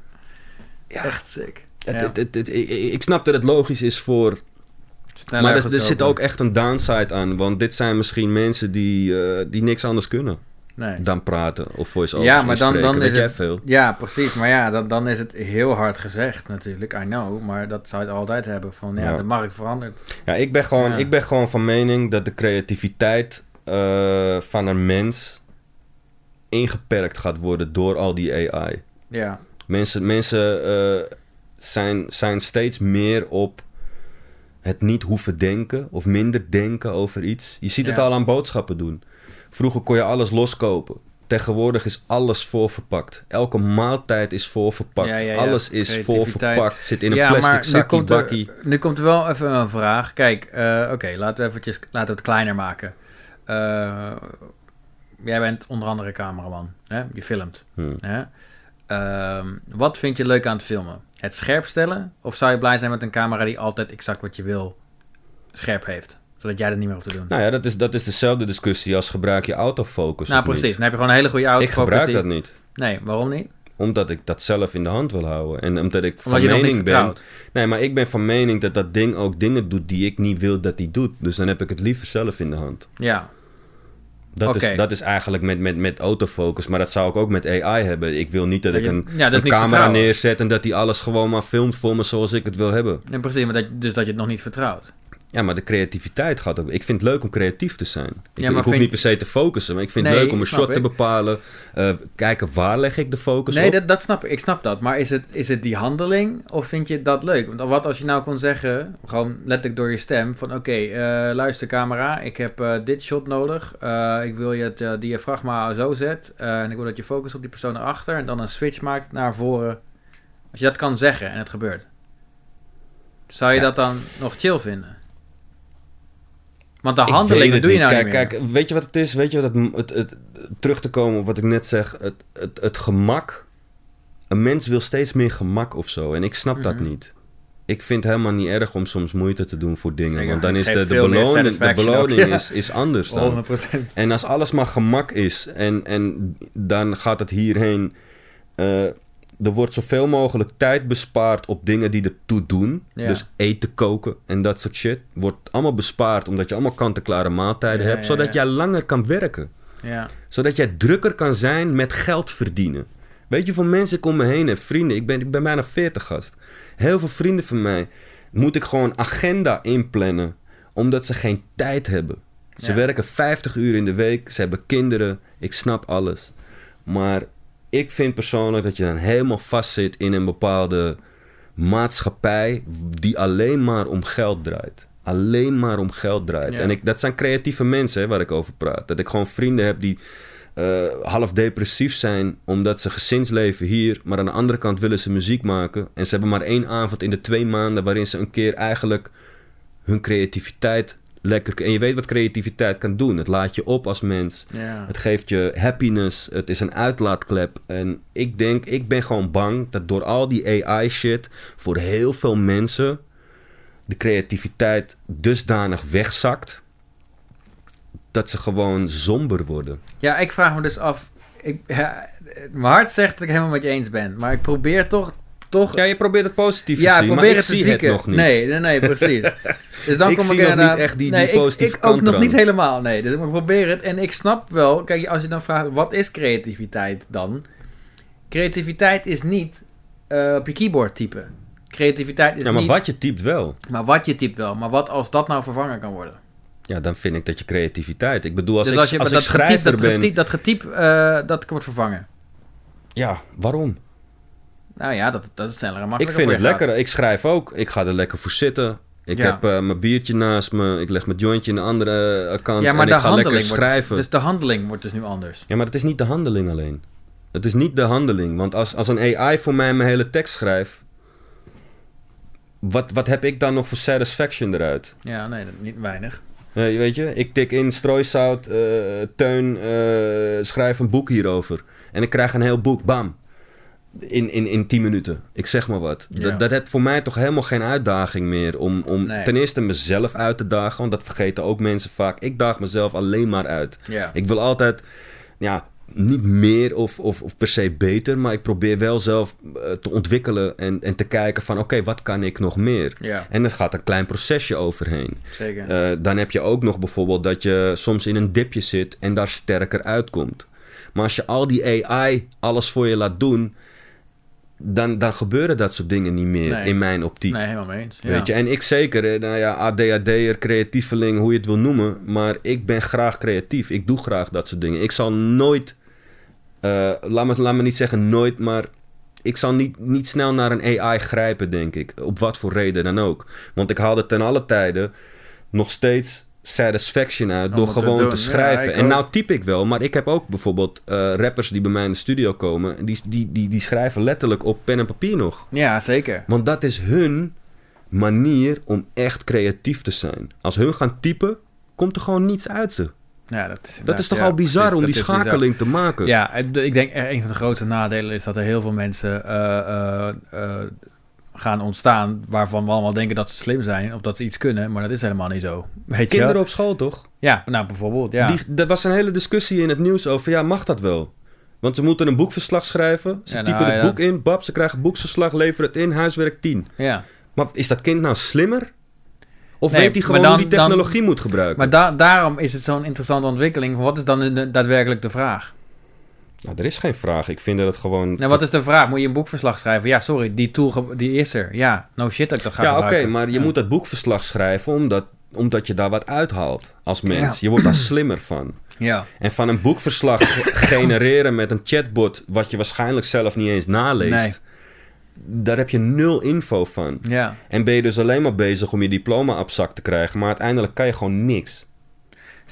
[SPEAKER 1] Ja.
[SPEAKER 2] Echt sick.
[SPEAKER 1] Het,
[SPEAKER 2] Ja.
[SPEAKER 1] het, het, het- ik, snap dat het logisch is voor
[SPEAKER 2] Sneller,
[SPEAKER 1] maar er, er zit ook echt een downside aan. Want dit zijn misschien mensen die, eh, die niks anders kunnen
[SPEAKER 2] Nee.
[SPEAKER 1] dan praten of voice-over
[SPEAKER 2] Ja, maar dan, dan is het...
[SPEAKER 1] veel.
[SPEAKER 2] Ja, precies. Maar ja, dan, dan is het heel hard gezegd natuurlijk. I know. Maar dat zou je het altijd hebben. Van ja,
[SPEAKER 1] Ja.
[SPEAKER 2] de markt verandert.
[SPEAKER 1] Ja, ik ben gewoon,
[SPEAKER 2] Ja.
[SPEAKER 1] ik ben gewoon van mening dat de creativiteit eh, van een mens ingeperkt gaat worden door al die AI.
[SPEAKER 2] Ja.
[SPEAKER 1] Mensen, mensen eh, zijn, zijn steeds meer op het niet hoeven denken of minder denken over iets. Je ziet het
[SPEAKER 2] Ja.
[SPEAKER 1] al aan boodschappen doen. Vroeger kon je alles loskopen. Tegenwoordig is alles voorverpakt. Elke maaltijd is voorverpakt.
[SPEAKER 2] Ja, ja, ja.
[SPEAKER 1] Alles is voorverpakt. Zit in een plastic
[SPEAKER 2] er,
[SPEAKER 1] bakkie.
[SPEAKER 2] nu komt er wel even een vraag. Kijk, eh, oké, laten we eventjes, laten we het kleiner maken. Eh, jij bent onder andere cameraman. Hè? Je filmt.
[SPEAKER 1] Hmm.
[SPEAKER 2] Hè? Ehm, wat vind je leuk aan het filmen? Het scherp stellen? Of zou je blij zijn met een camera die altijd exact wat je wil scherp heeft? Zodat jij dat niet meer hoeft te doen.
[SPEAKER 1] Nou ja, dat is, dat is dezelfde discussie als gebruik je autofocus
[SPEAKER 2] nou, precies.
[SPEAKER 1] niet.
[SPEAKER 2] Dan heb je gewoon een hele goede auto.
[SPEAKER 1] Ik gebruik dat niet.
[SPEAKER 2] Nee, waarom niet?
[SPEAKER 1] Omdat ik dat zelf in de hand wil houden. En omdat ik van
[SPEAKER 2] Omdat
[SPEAKER 1] mening ben... Nee, maar ik ben van mening dat dat ding ook dingen doet die ik niet wil dat hij doet. Dus dan heb ik het liever zelf in de hand.
[SPEAKER 2] Ja,
[SPEAKER 1] Dat, is, dat is eigenlijk met, met, met autofocus. Maar dat zou ik ook met AI hebben. Ik wil niet dat ik een,
[SPEAKER 2] ja, dat
[SPEAKER 1] camera
[SPEAKER 2] vertrouwen.
[SPEAKER 1] neerzet... en dat hij alles gewoon maar filmt voor me zoals ik het wil hebben.
[SPEAKER 2] en precies. Maar dat, dus dat je het nog niet vertrouwt.
[SPEAKER 1] Ja, maar de creativiteit gaat ook... Ik vind het leuk om creatief te zijn. Ik, hoef niet per se te focussen, maar ik vind het
[SPEAKER 2] Nee,
[SPEAKER 1] leuk om een shot te bepalen. eh, kijken waar leg ik de focus
[SPEAKER 2] Nee,
[SPEAKER 1] op.
[SPEAKER 2] dat, dat snap ik. Ik snap dat. Maar is het, is het die handeling of vind je dat leuk? Want wat als je nou kon zeggen, gewoon letterlijk door je stem, van oké, eh, luister camera, ik heb eh, dit shot nodig. Ik wil je het diafragma zo zet. en ik wil dat je focus op die persoon erachter en dan een switch maakt naar voren. Als je dat kan zeggen en het gebeurt. Zou je
[SPEAKER 1] Ja.
[SPEAKER 2] dat dan nog chill vinden? Want de handelingen doe je nou
[SPEAKER 1] kijk,
[SPEAKER 2] niet meer.
[SPEAKER 1] Kijk, weet je wat het is? Weet je wat het, het, het, terug te komen op wat ik net zeg. Het, het, het gemak. Een mens wil steeds meer gemak of zo. En ik snap dat
[SPEAKER 2] Mhm.
[SPEAKER 1] niet. Ik vind het helemaal niet erg om soms moeite te doen voor dingen. Want dan is de, de beloning, de
[SPEAKER 2] ook,
[SPEAKER 1] beloning
[SPEAKER 2] ja.
[SPEAKER 1] is, is anders dan.
[SPEAKER 2] 100%.
[SPEAKER 1] En als alles maar gemak is en, en dan gaat het hierheen. eh, er wordt zoveel mogelijk tijd bespaard op dingen die ertoe doen.
[SPEAKER 2] Ja.
[SPEAKER 1] Dus eten koken en dat soort shit. Wordt allemaal bespaard omdat je allemaal kant-en-klare maaltijden
[SPEAKER 2] Ja,
[SPEAKER 1] hebt.
[SPEAKER 2] ja,
[SPEAKER 1] zodat jij langer kan werken.
[SPEAKER 2] Ja.
[SPEAKER 1] Zodat jij drukker kan zijn met geld verdienen. Weet je, voor mensen ik om me heen heb, vrienden. Ik ben, ik ben bijna 40 gast. Heel veel vrienden van mij moet ik gewoon agenda inplannen. Omdat ze geen tijd hebben. Ze werken 50 uur in de week. Ze hebben kinderen. Ik snap alles. Maar ik vind persoonlijk dat je dan helemaal vastzit in een bepaalde maatschappij die alleen maar om geld draait. Alleen maar om geld draait.
[SPEAKER 2] Ja.
[SPEAKER 1] En ik, dat zijn creatieve mensen hè, waar ik over praat. Dat ik gewoon vrienden heb die eh, half depressief zijn omdat ze gezinsleven hier, maar aan de andere kant willen ze muziek maken. En ze hebben maar één avond in de twee maanden waarin ze een keer eigenlijk hun creativiteit lekker. En je weet wat creativiteit kan doen. Het laat je op als mens.
[SPEAKER 2] Ja.
[SPEAKER 1] Het geeft je happiness. Het is een uitlaatklep. En ik denk, ik ben gewoon bang dat door al die AI-shit voor heel veel mensen de creativiteit dusdanig wegzakt dat ze gewoon somber worden.
[SPEAKER 2] Ja, ik vraag me dus af. Ik, ja, mijn hart zegt dat ik helemaal met je eens ben. Maar ik probeer toch. Toch
[SPEAKER 1] Ja, je probeert het positief
[SPEAKER 2] ja,
[SPEAKER 1] te
[SPEAKER 2] ik
[SPEAKER 1] zien,
[SPEAKER 2] probeer
[SPEAKER 1] maar ik
[SPEAKER 2] het te
[SPEAKER 1] zie het nog niet.
[SPEAKER 2] Nee, nee, nee, precies. Dus dan
[SPEAKER 1] Ik
[SPEAKER 2] kom
[SPEAKER 1] zie
[SPEAKER 2] ik
[SPEAKER 1] nog niet echt die-
[SPEAKER 2] nee,
[SPEAKER 1] die
[SPEAKER 2] ik-
[SPEAKER 1] positieve
[SPEAKER 2] ik, ook
[SPEAKER 1] kant
[SPEAKER 2] nog niet helemaal, nee. Dus ik probeer het en ik snap wel. Kijk, als je dan vraagt, wat is creativiteit dan? Creativiteit is niet eh, op je keyboard typen. Creativiteit is
[SPEAKER 1] Ja, maar
[SPEAKER 2] niet...
[SPEAKER 1] wat je typt wel.
[SPEAKER 2] Maar wat je typt wel. Maar wat als dat nou vervangen kan worden?
[SPEAKER 1] Ja, dan vind ik dat je creativiteit. Ik bedoel, als
[SPEAKER 2] dus
[SPEAKER 1] ik,
[SPEAKER 2] als je
[SPEAKER 1] als ik
[SPEAKER 2] dat getiep,
[SPEAKER 1] schrijver
[SPEAKER 2] dat
[SPEAKER 1] ben...
[SPEAKER 2] getiep, dat getiep eh, dat wordt vervangen.
[SPEAKER 1] Ja, waarom?
[SPEAKER 2] Nou ja, dat, dat is sneller en
[SPEAKER 1] Ik
[SPEAKER 2] makkelijker
[SPEAKER 1] vind het lekker. Ik schrijf ook. Ik ga er lekker voor zitten. Ik
[SPEAKER 2] Ja.
[SPEAKER 1] heb eh, mijn biertje naast me. Ik leg mijn jointje in de andere eh, kant.
[SPEAKER 2] Ja, maar
[SPEAKER 1] en
[SPEAKER 2] de
[SPEAKER 1] ik ga lekker
[SPEAKER 2] handeling, wordt,
[SPEAKER 1] schrijven.
[SPEAKER 2] dus de handeling wordt dus nu anders.
[SPEAKER 1] Ja, maar het is niet de handeling alleen. Het is niet de handeling. Want als, als een AI voor mij mijn hele tekst schrijft... Wat, wat heb ik dan nog voor satisfaction eruit?
[SPEAKER 2] Ja, nee, niet weinig.
[SPEAKER 1] Eh, weet je, ik tik in strooisout, eh, Teun, schrijf een boek hierover. En ik krijg een heel boek, bam. In, in, in 10 minuten. Ik zeg maar wat.
[SPEAKER 2] Ja.
[SPEAKER 1] Dat, dat heeft voor mij toch helemaal geen uitdaging meer. Om, om
[SPEAKER 2] Nee.
[SPEAKER 1] ten eerste mezelf uit te dagen. Want dat vergeten ook mensen vaak. Ik daag mezelf alleen maar uit.
[SPEAKER 2] Ja.
[SPEAKER 1] Ik wil altijd, ja, niet meer of, of, of per se beter. Maar ik probeer wel zelf eh, te ontwikkelen. En, en te kijken van, oké, wat kan ik nog meer?
[SPEAKER 2] Ja,
[SPEAKER 1] En er gaat een klein procesje overheen.
[SPEAKER 2] zeker.
[SPEAKER 1] Eh, dan heb je ook nog bijvoorbeeld dat je soms in een dipje zit en daar sterker uitkomt. Maar als je al die AI alles voor je laat doen, dan, dan gebeuren dat soort dingen niet meer
[SPEAKER 2] Nee.
[SPEAKER 1] in mijn optiek.
[SPEAKER 2] nee, helemaal mee eens. Ja.
[SPEAKER 1] Weet je, en ik zeker, nou ja, ADHD'er, creatieveling, hoe je het wil noemen. Maar ik ben graag creatief. Ik doe graag dat soort dingen. Ik zal nooit, eh, laat, me, laat me niet zeggen nooit, maar ik zal niet, niet snel naar een AI grijpen, denk ik. Op wat voor reden dan ook. Want ik haalde ten alle tijden nog steeds satisfaction uit door
[SPEAKER 2] te
[SPEAKER 1] gewoon te.
[SPEAKER 2] Ja,
[SPEAKER 1] schrijven. en nou typ ik wel, maar ik heb ook bijvoorbeeld eh, rappers die bij mij in de studio komen. Die, die, die, die schrijven letterlijk op pen en papier nog.
[SPEAKER 2] Ja, zeker.
[SPEAKER 1] Want dat is hun manier om echt creatief te zijn. Als hun gaan typen, komt er gewoon niets uit ze.
[SPEAKER 2] Ja, dat is,
[SPEAKER 1] Dat is toch
[SPEAKER 2] ja,
[SPEAKER 1] al bizar
[SPEAKER 2] precies,
[SPEAKER 1] om die
[SPEAKER 2] bizar.
[SPEAKER 1] schakeling te maken.
[SPEAKER 2] Ja, ik denk eh, een van de grootste nadelen is dat er heel veel mensen eh, gaan ontstaan waarvan we allemaal denken dat ze slim zijn of dat ze iets kunnen, maar dat is helemaal niet zo. Weet je?
[SPEAKER 1] Kinderen
[SPEAKER 2] wel?
[SPEAKER 1] op school toch?
[SPEAKER 2] Ja, nou bijvoorbeeld, ja.
[SPEAKER 1] Die, er was een hele discussie in het nieuws over, ja, mag dat wel? Want ze moeten een boekverslag schrijven. Ze
[SPEAKER 2] Ja,
[SPEAKER 1] typen
[SPEAKER 2] nou,
[SPEAKER 1] het
[SPEAKER 2] ja.
[SPEAKER 1] boek in, bab, ze krijgen boekverslag, leveren het in, huiswerk 10.
[SPEAKER 2] ja.
[SPEAKER 1] Maar is dat kind nou slimmer? Of
[SPEAKER 2] Nee,
[SPEAKER 1] weet hij gewoon
[SPEAKER 2] dan-
[SPEAKER 1] hoe die
[SPEAKER 2] dan-
[SPEAKER 1] technologie moet gebruiken?
[SPEAKER 2] Maar da- daarom is het zo'n interessante ontwikkeling. Wat is dan de- daadwerkelijk de vraag?
[SPEAKER 1] Nou, er is geen vraag. Ik vind dat het gewoon...
[SPEAKER 2] Nou, wat is de vraag? Moet je een boekverslag schrijven? Ja, sorry, die tool die is er. Ja, no shit dat ik dat ga
[SPEAKER 1] ja, oké, maar je
[SPEAKER 2] Ja.
[SPEAKER 1] moet dat boekverslag schrijven omdat, omdat je daar wat uithaalt als mens. Je wordt daar slimmer van.
[SPEAKER 2] Ja.
[SPEAKER 1] En van een boekverslag genereren met een chatbot, wat je waarschijnlijk zelf niet eens naleest,
[SPEAKER 2] Nee.
[SPEAKER 1] daar heb je nul info van.
[SPEAKER 2] Ja.
[SPEAKER 1] En ben je dus alleen maar bezig om je diploma op zak te krijgen, maar uiteindelijk kan je gewoon niks.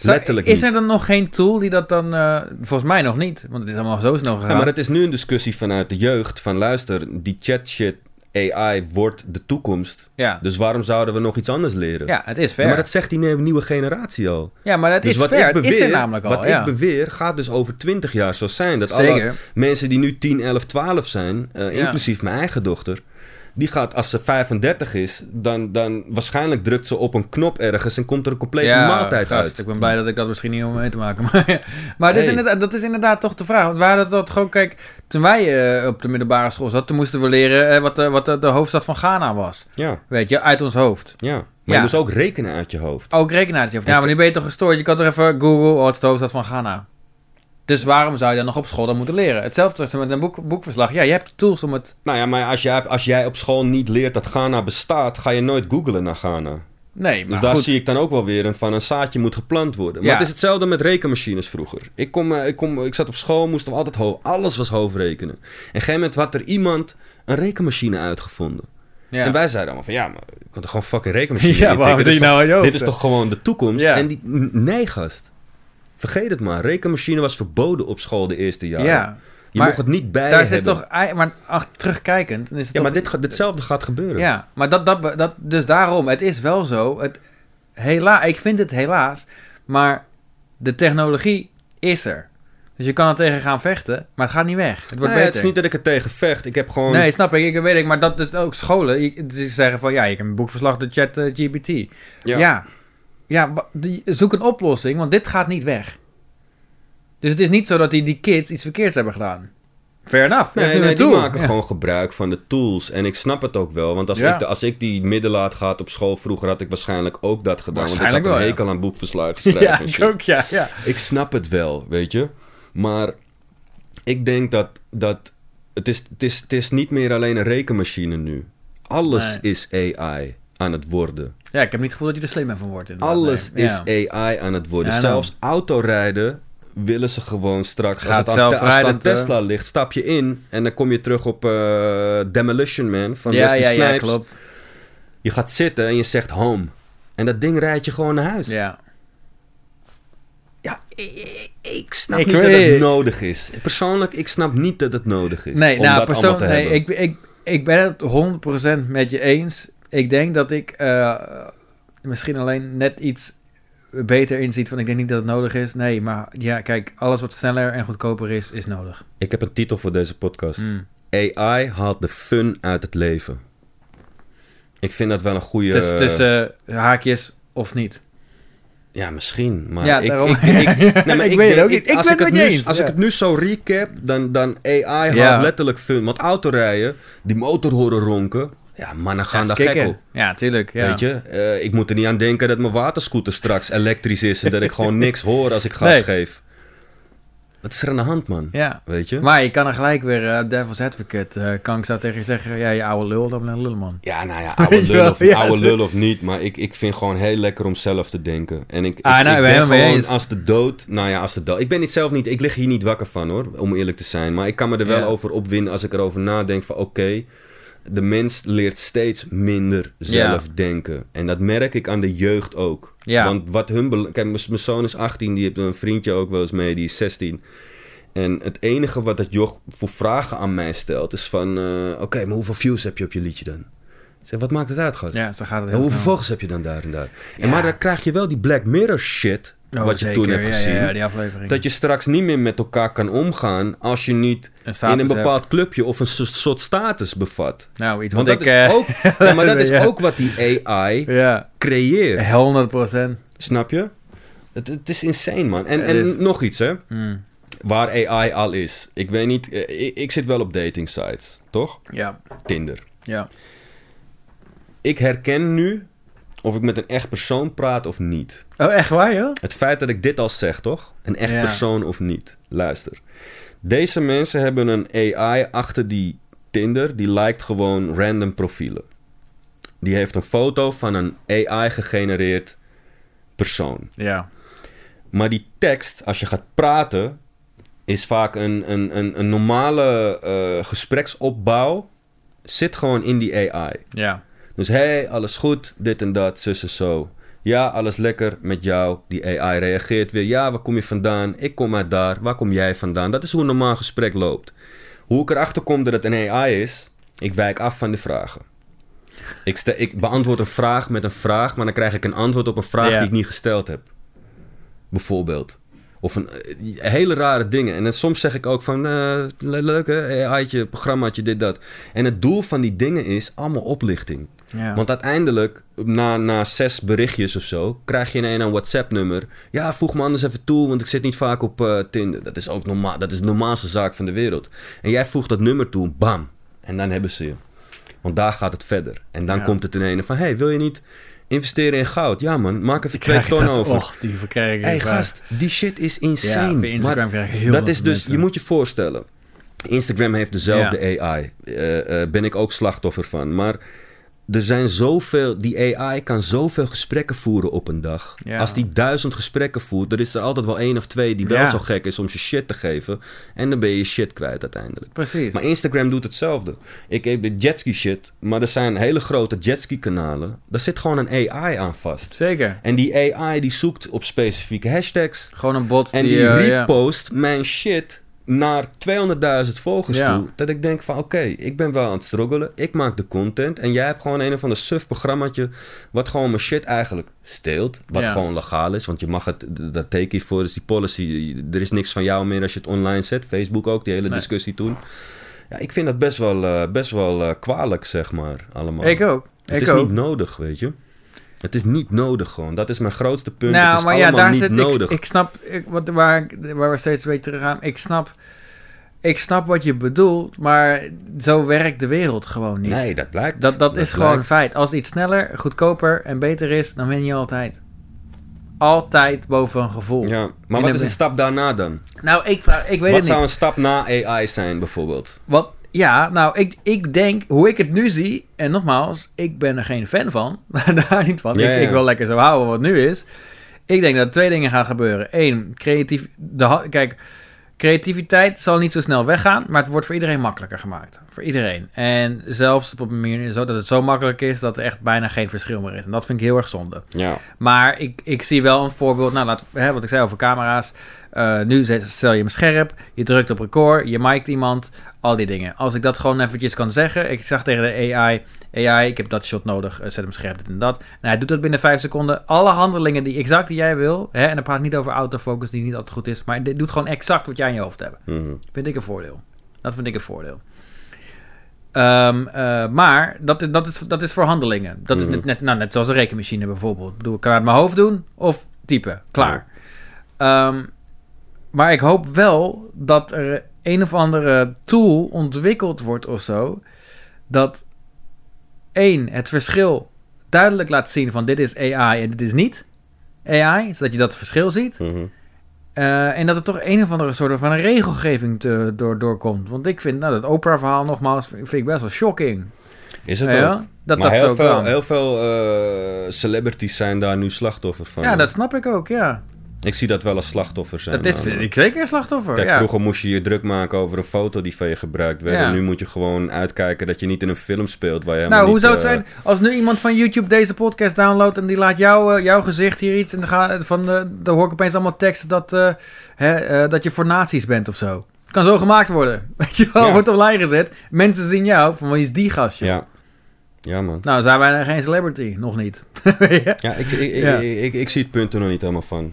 [SPEAKER 1] Letterlijk
[SPEAKER 2] is er dan nog geen tool die dat dan... eh, volgens mij nog niet, want het is allemaal zo snel gegaan.
[SPEAKER 1] Ja, maar het is nu een discussie vanuit de jeugd van luister, die chat shit AI wordt de toekomst.
[SPEAKER 2] ja.
[SPEAKER 1] Dus waarom zouden we nog iets anders leren?
[SPEAKER 2] ja, het is fair.
[SPEAKER 1] maar dat zegt die nieuwe- generatie al.
[SPEAKER 2] ja, maar het
[SPEAKER 1] Dus
[SPEAKER 2] is
[SPEAKER 1] wat
[SPEAKER 2] fair.
[SPEAKER 1] ik
[SPEAKER 2] het is er
[SPEAKER 1] beweer,
[SPEAKER 2] namelijk al,
[SPEAKER 1] wat
[SPEAKER 2] ja.
[SPEAKER 1] ik beweer gaat dus over 20 jaar zo zijn. Dat
[SPEAKER 2] Zeker.
[SPEAKER 1] alle mensen die nu 10, 11, 12 zijn, eh,
[SPEAKER 2] Ja.
[SPEAKER 1] inclusief mijn eigen dochter, die gaat als ze 35 is, dan, dan waarschijnlijk drukt ze op een knop ergens en komt er een complete
[SPEAKER 2] ja,
[SPEAKER 1] maaltijd
[SPEAKER 2] gast,
[SPEAKER 1] uit.
[SPEAKER 2] Ik ben blij dat ik dat misschien niet om mee te maken. Maar, maar dat, is dat is inderdaad toch de vraag. Want we hadden dat gewoon, kijk, toen wij eh, op de middelbare school zaten, toen moesten we leren eh, wat, de, wat de, de hoofdstad van Ghana was.
[SPEAKER 1] Ja,
[SPEAKER 2] Weet je, uit ons hoofd.
[SPEAKER 1] ja. Maar
[SPEAKER 2] Ja.
[SPEAKER 1] je moest ook rekenen uit je hoofd.
[SPEAKER 2] Ook rekenaartje. Ja, maar nu ben je toch gestoord. Je kan toch even Google, wat is de hoofdstad van Ghana? Dus waarom zou je dan nog op school dan moeten leren? Hetzelfde als met een boek, boekverslag. Ja, je hebt de tools om het...
[SPEAKER 1] Nou ja, maar als jij, als jij op school niet leert dat Ghana bestaat, ga je nooit googlen naar Ghana.
[SPEAKER 2] Nee, maar
[SPEAKER 1] Dus daar
[SPEAKER 2] goed.
[SPEAKER 1] zie ik dan ook wel weer een van een zaadje moet geplant worden. Maar
[SPEAKER 2] Ja.
[SPEAKER 1] het is hetzelfde met rekenmachines vroeger. Ik, kom, eh, ik, kom, ik zat op school, moesten we altijd ho alles was hoofdrekenen. En op een gegeven moment had er iemand een rekenmachine uitgevonden.
[SPEAKER 2] Ja.
[SPEAKER 1] En wij zeiden allemaal van ja, maar je kan toch gewoon fucking rekenmachine
[SPEAKER 2] Ja,
[SPEAKER 1] Dit is toch-
[SPEAKER 2] nou hoofd?
[SPEAKER 1] Dit is toch gewoon de toekomst?
[SPEAKER 2] Ja.
[SPEAKER 1] En die, nee gast. Vergeet het maar. Rekenmachine was verboden op school de eerste jaren.
[SPEAKER 2] ja,
[SPEAKER 1] Je
[SPEAKER 2] maar
[SPEAKER 1] mocht het niet bij
[SPEAKER 2] daar zit toch... Maar ach, terugkijkend... Dan is het
[SPEAKER 1] Ja,
[SPEAKER 2] toch-
[SPEAKER 1] maar dit, gaat- ditzelfde gaat gebeuren.
[SPEAKER 2] Ja, maar dat, dat, dat, dus daarom, het is wel zo. Het, hela, ik vind het helaas, maar de technologie is er. Dus je kan er tegen gaan vechten, maar het gaat niet weg. Het wordt
[SPEAKER 1] Nee,
[SPEAKER 2] beter.
[SPEAKER 1] het is niet dat ik er tegen vecht. Ik heb gewoon...
[SPEAKER 2] Nee, snap ik, ik weet ik, maar dat is ook scholen. Ze zeggen van ja, je kan een boekverslag de chat eh, GPT. Ja. Ja, die- zoek een oplossing, want dit gaat niet weg. Dus het is niet zo dat die, die kids iets verkeerds hebben gedaan. Fair enough.
[SPEAKER 1] Nee, nee,
[SPEAKER 2] een
[SPEAKER 1] die maken
[SPEAKER 2] Ja.
[SPEAKER 1] gewoon gebruik van de tools. En ik snap het ook wel. Want als,
[SPEAKER 2] Ja.
[SPEAKER 1] ik, de- als ik die middelen had gehad op school vroeger, had ik waarschijnlijk ook dat gedaan. Want ik had
[SPEAKER 2] Waarschijnlijk
[SPEAKER 1] een
[SPEAKER 2] wel, ja.
[SPEAKER 1] hekel aan boekverslagen schrijven.
[SPEAKER 2] Ja,
[SPEAKER 1] en
[SPEAKER 2] ik ook, ja. ja.
[SPEAKER 1] Ik snap het wel, weet je. Maar ik denk dat, dat het, is, het, is, het is niet meer alleen een rekenmachine nu. Alles
[SPEAKER 2] Nee.
[SPEAKER 1] is AI aan het worden.
[SPEAKER 2] Ja, ik heb niet het gevoel dat je er slimmer van wordt. inderdaad.
[SPEAKER 1] Alles
[SPEAKER 2] Nee.
[SPEAKER 1] is
[SPEAKER 2] Ja.
[SPEAKER 1] AI aan het worden.
[SPEAKER 2] Ja, nou.
[SPEAKER 1] Zelfs autorijden willen ze gewoon straks. Als het, aan, als het aan
[SPEAKER 2] zelfrijdend, eh.
[SPEAKER 1] Tesla ligt, stap je in en dan kom je terug op eh, Demolition Man van
[SPEAKER 2] ja,
[SPEAKER 1] Wesley
[SPEAKER 2] ja, ja,
[SPEAKER 1] Snipes.
[SPEAKER 2] klopt.
[SPEAKER 1] Je gaat zitten en je zegt home. En dat ding rijdt je gewoon naar huis.
[SPEAKER 2] Ja.
[SPEAKER 1] Ja, ik, snap
[SPEAKER 2] Ik
[SPEAKER 1] niet dat het nodig is. Persoonlijk, ik snap niet dat het nodig is.
[SPEAKER 2] Nee,
[SPEAKER 1] om
[SPEAKER 2] nou,
[SPEAKER 1] dat
[SPEAKER 2] persoon,
[SPEAKER 1] allemaal te
[SPEAKER 2] nee,
[SPEAKER 1] hebben.
[SPEAKER 2] ik, ik, ik ben het 100% met je eens. Ik denk dat ik eh, misschien alleen net iets beter inziet van ik denk niet dat het nodig is. Nee, maar ja, kijk, alles wat sneller en goedkoper is, is nodig.
[SPEAKER 1] Ik heb een titel voor deze podcast.
[SPEAKER 2] Mm.
[SPEAKER 1] AI haalt de fun uit het leven. Ik vind dat wel een goede...
[SPEAKER 2] Tussen, tussen haakjes of niet.
[SPEAKER 1] Ja, misschien. Maar
[SPEAKER 2] Ja,
[SPEAKER 1] ik,
[SPEAKER 2] daarom.
[SPEAKER 1] ik, ik, nee, maar
[SPEAKER 2] Ik weet het ook niet. Ik ben het met je eens,
[SPEAKER 1] Als
[SPEAKER 2] ja.
[SPEAKER 1] ik het nu zo recap, dan, dan AI haalt
[SPEAKER 2] Ja.
[SPEAKER 1] letterlijk fun. Want autorijden, die motor horen ronken. Ja, mannen gaan
[SPEAKER 2] Ja,
[SPEAKER 1] daar gek op.
[SPEAKER 2] Ja, tuurlijk. Ja.
[SPEAKER 1] Weet je, Eh, ik moet er niet aan denken dat mijn waterscooter straks elektrisch is en dat ik gewoon niks hoor als ik gas
[SPEAKER 2] Nee.
[SPEAKER 1] geef. Wat is er aan de hand, man?
[SPEAKER 2] Ja.
[SPEAKER 1] Weet je?
[SPEAKER 2] Maar je kan er gelijk weer, eh, devil's advocate, eh, kan ik zo tegen je zeggen, ja, je oude lul, dan ben je een lulman.
[SPEAKER 1] Ja, nou ja, oude lul, of, oude
[SPEAKER 2] het-
[SPEAKER 1] lul of niet. Maar ik, ik vind gewoon heel lekker om zelf te denken. En ik, ik,
[SPEAKER 2] Ah, nou,
[SPEAKER 1] ik
[SPEAKER 2] ben
[SPEAKER 1] gewoon als de dood... Nou ja, als de dood... Ik ben niet zelf niet... Ik lig hier niet wakker van hoor, om eerlijk te zijn. Maar ik kan me er wel
[SPEAKER 2] Ja.
[SPEAKER 1] over opwinden als ik erover nadenk van... Oké, de mens leert steeds minder zelf
[SPEAKER 2] Ja.
[SPEAKER 1] denken. En dat merk ik aan de jeugd ook.
[SPEAKER 2] Ja.
[SPEAKER 1] Want wat hun... Kijk, mijn zoon is 18, die heeft een vriendje ook wel eens mee, die is 16. En het enige wat dat joch voor vragen aan mij stelt, is van... eh, Oké, maar hoeveel views heb je op je liedje dan? Zeg, wat maakt het uit, gast?
[SPEAKER 2] Ja, gaat het
[SPEAKER 1] En hoeveel volgers heb je dan daar en daar? En maar dan krijg je wel die Black Mirror shit,
[SPEAKER 2] Oh,
[SPEAKER 1] wat je
[SPEAKER 2] zeker.
[SPEAKER 1] toen hebt gezien.
[SPEAKER 2] Ja, ja, die aflevering.
[SPEAKER 1] Dat je straks niet meer met elkaar kan omgaan als je niet
[SPEAKER 2] Een
[SPEAKER 1] in een bepaald clubje of een so- soort status bevat.
[SPEAKER 2] Nou, iets
[SPEAKER 1] Want
[SPEAKER 2] wat
[SPEAKER 1] dat,
[SPEAKER 2] ik...
[SPEAKER 1] is
[SPEAKER 2] eh,
[SPEAKER 1] ook, ja, maar dat is ook wat die AI
[SPEAKER 2] Ja,
[SPEAKER 1] creëert.
[SPEAKER 2] 100 procent.
[SPEAKER 1] Snap je? Het, het is insane, man. En, en
[SPEAKER 2] is-
[SPEAKER 1] nog iets, hè.
[SPEAKER 2] Mm.
[SPEAKER 1] Waar AI al is. Ik weet niet... eh, Ik, ik zit wel op dating sites, toch?
[SPEAKER 2] Ja,
[SPEAKER 1] Tinder.
[SPEAKER 2] ja.
[SPEAKER 1] Ik herken nu of ik met een echt persoon praat of niet.
[SPEAKER 2] Oh, echt waar, joh?
[SPEAKER 1] Het feit dat ik dit al zeg, toch? Een echt
[SPEAKER 2] Ja.
[SPEAKER 1] persoon of niet. Luister. Deze mensen hebben een AI achter die Tinder. Die lijkt gewoon random profielen. Die heeft een foto van een AI gegenereerd persoon.
[SPEAKER 2] Ja.
[SPEAKER 1] Maar die tekst, als je gaat praten, is vaak een, een, een, een normale eh, gespreksopbouw. Zit gewoon in die AI.
[SPEAKER 2] Ja.
[SPEAKER 1] Dus hey, alles goed, dit en dat, zus en zo. Ja, alles lekker met jou. Die AI reageert weer. Ja, waar kom je vandaan? Ik kom uit daar. Waar kom jij vandaan? Dat is hoe een normaal gesprek loopt. Hoe ik erachter kom dat het een AI is, ik wijk af van de vragen. Ik, stel, ik beantwoord een vraag met een vraag, maar dan krijg ik een antwoord op een vraag
[SPEAKER 2] Ja.
[SPEAKER 1] die ik niet gesteld heb. Bijvoorbeeld. Of een, eh, hele rare dingen. En dan soms zeg ik ook van, le- leuk hè, AI'tje, programmaatje, dit, dat. En het doel van die dingen is allemaal oplichting.
[SPEAKER 2] Ja.
[SPEAKER 1] Want uiteindelijk, na, na zes berichtjes of zo, krijg je ineens een WhatsApp-nummer. Ja, voeg me anders even toe, want ik zit niet vaak op eh, Tinder. Dat is ook normaal. Dat is de normaalste zaak van de wereld. En jij voegt dat nummer toe, bam. En dan hebben ze je. Want daar gaat het verder. En dan
[SPEAKER 2] Ja.
[SPEAKER 1] komt het ineens van, hey, wil je niet investeren in goud? Ja man, maak even twee ton
[SPEAKER 2] dat?
[SPEAKER 1] over.
[SPEAKER 2] Och, die verkrijg ik.
[SPEAKER 1] Hey gast, die shit is
[SPEAKER 2] Ja,
[SPEAKER 1] insane.
[SPEAKER 2] via Instagram
[SPEAKER 1] Maar
[SPEAKER 2] heel
[SPEAKER 1] dat is dus,
[SPEAKER 2] mensen.
[SPEAKER 1] je moet je voorstellen. Instagram heeft dezelfde AI. Eh, eh, ben ik ook slachtoffer van. Maar er zijn zoveel, die AI kan zoveel gesprekken voeren op een dag.
[SPEAKER 2] Ja.
[SPEAKER 1] Als die duizend gesprekken voert, er is er altijd wel één of twee die wel
[SPEAKER 2] Ja.
[SPEAKER 1] zo gek is om je shit te geven. En dan ben je shit kwijt uiteindelijk.
[SPEAKER 2] Precies.
[SPEAKER 1] Maar Instagram doet hetzelfde. Ik heb de jetski shit, maar er zijn hele grote jetski kanalen. Daar zit gewoon een AI aan vast.
[SPEAKER 2] Zeker.
[SPEAKER 1] En die AI die zoekt op specifieke hashtags.
[SPEAKER 2] Gewoon een bot
[SPEAKER 1] En
[SPEAKER 2] die...
[SPEAKER 1] die
[SPEAKER 2] eh,
[SPEAKER 1] repost mijn shit naar 200.000 volgers
[SPEAKER 2] Ja.
[SPEAKER 1] toe. Dat ik denk van oké, ik ben wel aan het struggelen. Ik maak de content. En jij hebt gewoon een of ander suf programmaatje. Wat gewoon mijn shit eigenlijk steelt. Wat
[SPEAKER 2] Ja.
[SPEAKER 1] gewoon legaal is. Want je mag het, dat teken je voor. Dus die policy. Er is niks van jou meer als je het online zet. Facebook ook, die hele
[SPEAKER 2] Nee.
[SPEAKER 1] discussie toen. Ja, ik vind dat best wel, eh, best wel eh, kwalijk, zeg maar. Allemaal.
[SPEAKER 2] Ik ook.
[SPEAKER 1] Het
[SPEAKER 2] ik
[SPEAKER 1] is
[SPEAKER 2] ook.
[SPEAKER 1] niet nodig, weet je. Het is niet nodig gewoon. Dat is mijn grootste punt.
[SPEAKER 2] Nou,
[SPEAKER 1] het is
[SPEAKER 2] maar ja,
[SPEAKER 1] allemaal
[SPEAKER 2] daar
[SPEAKER 1] niet
[SPEAKER 2] zit
[SPEAKER 1] nodig.
[SPEAKER 2] ik. Ik snap ik, wat, waar, waar we steeds een beetje terug gaan. Ik snap, ik snap wat je bedoelt, maar zo werkt de wereld gewoon niet.
[SPEAKER 1] Nee, dat blijkt.
[SPEAKER 2] dat, dat, is gewoon een feit. Als iets sneller, goedkoper en beter is, dan win je altijd. Altijd boven een gevoel.
[SPEAKER 1] Ja, maar wat is de stap daarna dan?
[SPEAKER 2] Nou, ik, vraag, ik weet
[SPEAKER 1] Wat
[SPEAKER 2] het
[SPEAKER 1] zou
[SPEAKER 2] niet.
[SPEAKER 1] een stap na AI zijn, bijvoorbeeld?
[SPEAKER 2] Wat, ja, nou, ik, ik denk, hoe ik het nu zie, en nogmaals, ik ben er geen fan van, daar niet van.
[SPEAKER 1] Ja,
[SPEAKER 2] ik,
[SPEAKER 1] ja.
[SPEAKER 2] ik wil lekker zo houden wat nu is. Ik denk dat er twee dingen gaan gebeuren. Eén, creatief, de, kijk, creativiteit zal niet zo snel weggaan, maar het wordt voor iedereen makkelijker gemaakt. Voor iedereen. En zelfs op een manier zo dat het zo makkelijk is dat er echt bijna geen verschil meer is. En dat vind ik heel erg zonde.
[SPEAKER 1] Ja.
[SPEAKER 2] Maar ik, ik zie wel een voorbeeld. Nou, laat, hè, wat ik zei over camera's. Eh, nu stel je hem scherp. Je drukt op record. Je mikt iemand. Al die dingen. Als ik dat gewoon eventjes kan zeggen. Ik zag tegen de AI. AI, ik heb dat shot nodig. eh, zet hem scherp, dit en dat. Nou, hij doet dat binnen vijf seconden. Alle handelingen die exact die jij wil. Hè, en dan praat niet over autofocus die niet altijd goed is. Maar dit doet gewoon exact wat jij in je hoofd hebt.
[SPEAKER 1] Mhm.
[SPEAKER 2] Vind ik een voordeel. Dat vind ik een voordeel. Ehm, eh, maar dat is, dat, is, dat is voor handelingen. Dat is
[SPEAKER 1] Mhm.
[SPEAKER 2] net, net, nou, net zoals een rekenmachine bijvoorbeeld. Ik bedoel, ik kan het uit mijn hoofd doen of typen. Klaar. Ehm, maar ik hoop wel dat er een of andere tool ontwikkeld wordt of zo. Dat één, het verschil duidelijk laat zien van dit is AI en dit is niet AI. Zodat je dat verschil ziet.
[SPEAKER 1] Mhm.
[SPEAKER 2] Eh, en dat er toch een of andere soort van een regelgeving te, door, doorkomt. Want ik vind, nou, dat Oprah-verhaal nogmaals, vind ik best wel shocking.
[SPEAKER 1] Is het
[SPEAKER 2] Ja,
[SPEAKER 1] ook?
[SPEAKER 2] dat
[SPEAKER 1] maar
[SPEAKER 2] dat
[SPEAKER 1] heel
[SPEAKER 2] zo
[SPEAKER 1] veel,
[SPEAKER 2] kan.
[SPEAKER 1] heel veel eh, celebrities zijn daar nu slachtoffer van.
[SPEAKER 2] Ja, dat snap ik ook, ja.
[SPEAKER 1] Ik zie dat wel als slachtoffer zijn.
[SPEAKER 2] Is ik zeker een slachtoffer.
[SPEAKER 1] Kijk,
[SPEAKER 2] ja.
[SPEAKER 1] vroeger moest je je druk maken over een foto die van je gebruikt werd.
[SPEAKER 2] Ja.
[SPEAKER 1] En nu moet je gewoon uitkijken dat je niet in een film speelt waar je helemaal
[SPEAKER 2] Nou, hoe
[SPEAKER 1] niet,
[SPEAKER 2] zou het
[SPEAKER 1] eh,
[SPEAKER 2] zijn als nu iemand van YouTube deze podcast downloadt en die laat jou, eh, jouw gezicht hier iets en dan, ga, van, eh, dan hoor ik opeens allemaal teksten dat, eh, hè, eh, dat je voor nazi's bent of zo. Het kan zo gemaakt worden. Weet je wel,
[SPEAKER 1] Ja.
[SPEAKER 2] wordt online gezet. Mensen zien jou van wie is die gastje?
[SPEAKER 1] Ja. Ja, man.
[SPEAKER 2] Nou, zijn wij geen celebrity, nog niet.
[SPEAKER 1] Ja, ik. Ik, ik, ik zie het punt er nog niet helemaal van.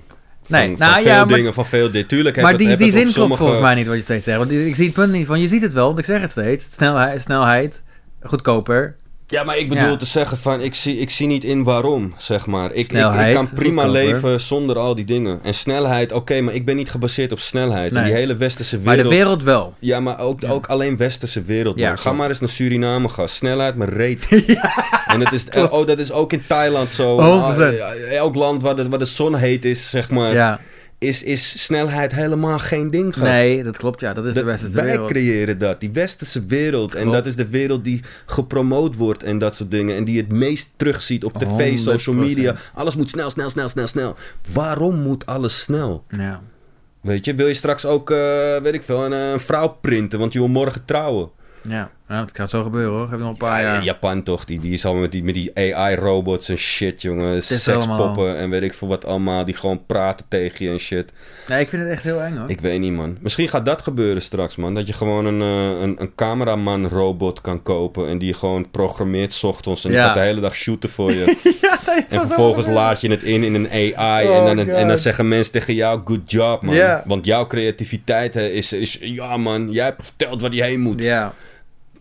[SPEAKER 2] Nee,
[SPEAKER 1] van
[SPEAKER 2] nou
[SPEAKER 1] veel
[SPEAKER 2] ja, maar-
[SPEAKER 1] dingen, van veel dit. Tuurlijk heb
[SPEAKER 2] maar
[SPEAKER 1] het,
[SPEAKER 2] die,
[SPEAKER 1] heb
[SPEAKER 2] die zin klopt volgens mij niet wat je steeds zegt. Want ik zie het punt niet van, je ziet het wel, want ik zeg het steeds. Snelheid, snelheid goedkoper.
[SPEAKER 1] Ja, maar ik bedoel
[SPEAKER 2] Ja.
[SPEAKER 1] te zeggen van, ik zie, ik zie niet in waarom, zeg maar. Ik, ik, kan prima leven zonder al die dingen. En snelheid, oké, maar ik ben niet gebaseerd op snelheid. En die hele westerse
[SPEAKER 2] Maar
[SPEAKER 1] wereld...
[SPEAKER 2] de wereld wel.
[SPEAKER 1] Ja, maar ook,
[SPEAKER 2] Ja.
[SPEAKER 1] ook alleen westerse wereld,
[SPEAKER 2] Ja,
[SPEAKER 1] man. Ga maar eens naar Suriname, gast. Snelheid, maar reet. En het is, oh, dat is ook in Thailand zo.
[SPEAKER 2] 100%.
[SPEAKER 1] Ah, Elk land waar de, waar de zon heet is, zeg maar,
[SPEAKER 2] Ja.
[SPEAKER 1] Is, is snelheid helemaal geen ding, gast.
[SPEAKER 2] Nee, dat klopt ja. Dat is de westerse
[SPEAKER 1] wij
[SPEAKER 2] wereld.
[SPEAKER 1] creëren dat, die westerse wereld. En dat is de wereld die gepromoot wordt en dat soort dingen. En die het meest terugziet op tv, social
[SPEAKER 2] 100%.
[SPEAKER 1] media. Alles moet snel, snel, snel, snel, snel. Waarom moet alles snel?
[SPEAKER 2] Ja.
[SPEAKER 1] Weet je, wil je straks ook, eh, weet ik veel, een, eh, een vrouw printen, want je wil morgen trouwen.
[SPEAKER 2] Ja, nou, het gaat zo gebeuren hoor. Heb nog een paar
[SPEAKER 1] Ja,
[SPEAKER 2] jaar.
[SPEAKER 1] Japan toch, die, die is al met die, met die AI-robots en shit, jongen. Sekspoppen en weet ik veel wat allemaal, die gewoon praten tegen je en shit.
[SPEAKER 2] Nee, ik vind het echt heel eng hoor.
[SPEAKER 1] Ik weet niet, man. Misschien gaat dat gebeuren straks, man. Dat je gewoon een, eh, een, een cameraman-robot kan kopen en die gewoon programmeert ochtends en die
[SPEAKER 2] Ja.
[SPEAKER 1] gaat de hele dag shooten voor je.
[SPEAKER 2] ja, dat
[SPEAKER 1] en vervolgens laat je het in in een AI
[SPEAKER 2] Oh,
[SPEAKER 1] en, dan, en dan zeggen mensen tegen jou, good job, man.
[SPEAKER 2] Ja.
[SPEAKER 1] Want jouw creativiteit hè, is, is, ja man, jij hebt verteld waar die heen moet.
[SPEAKER 2] Ja.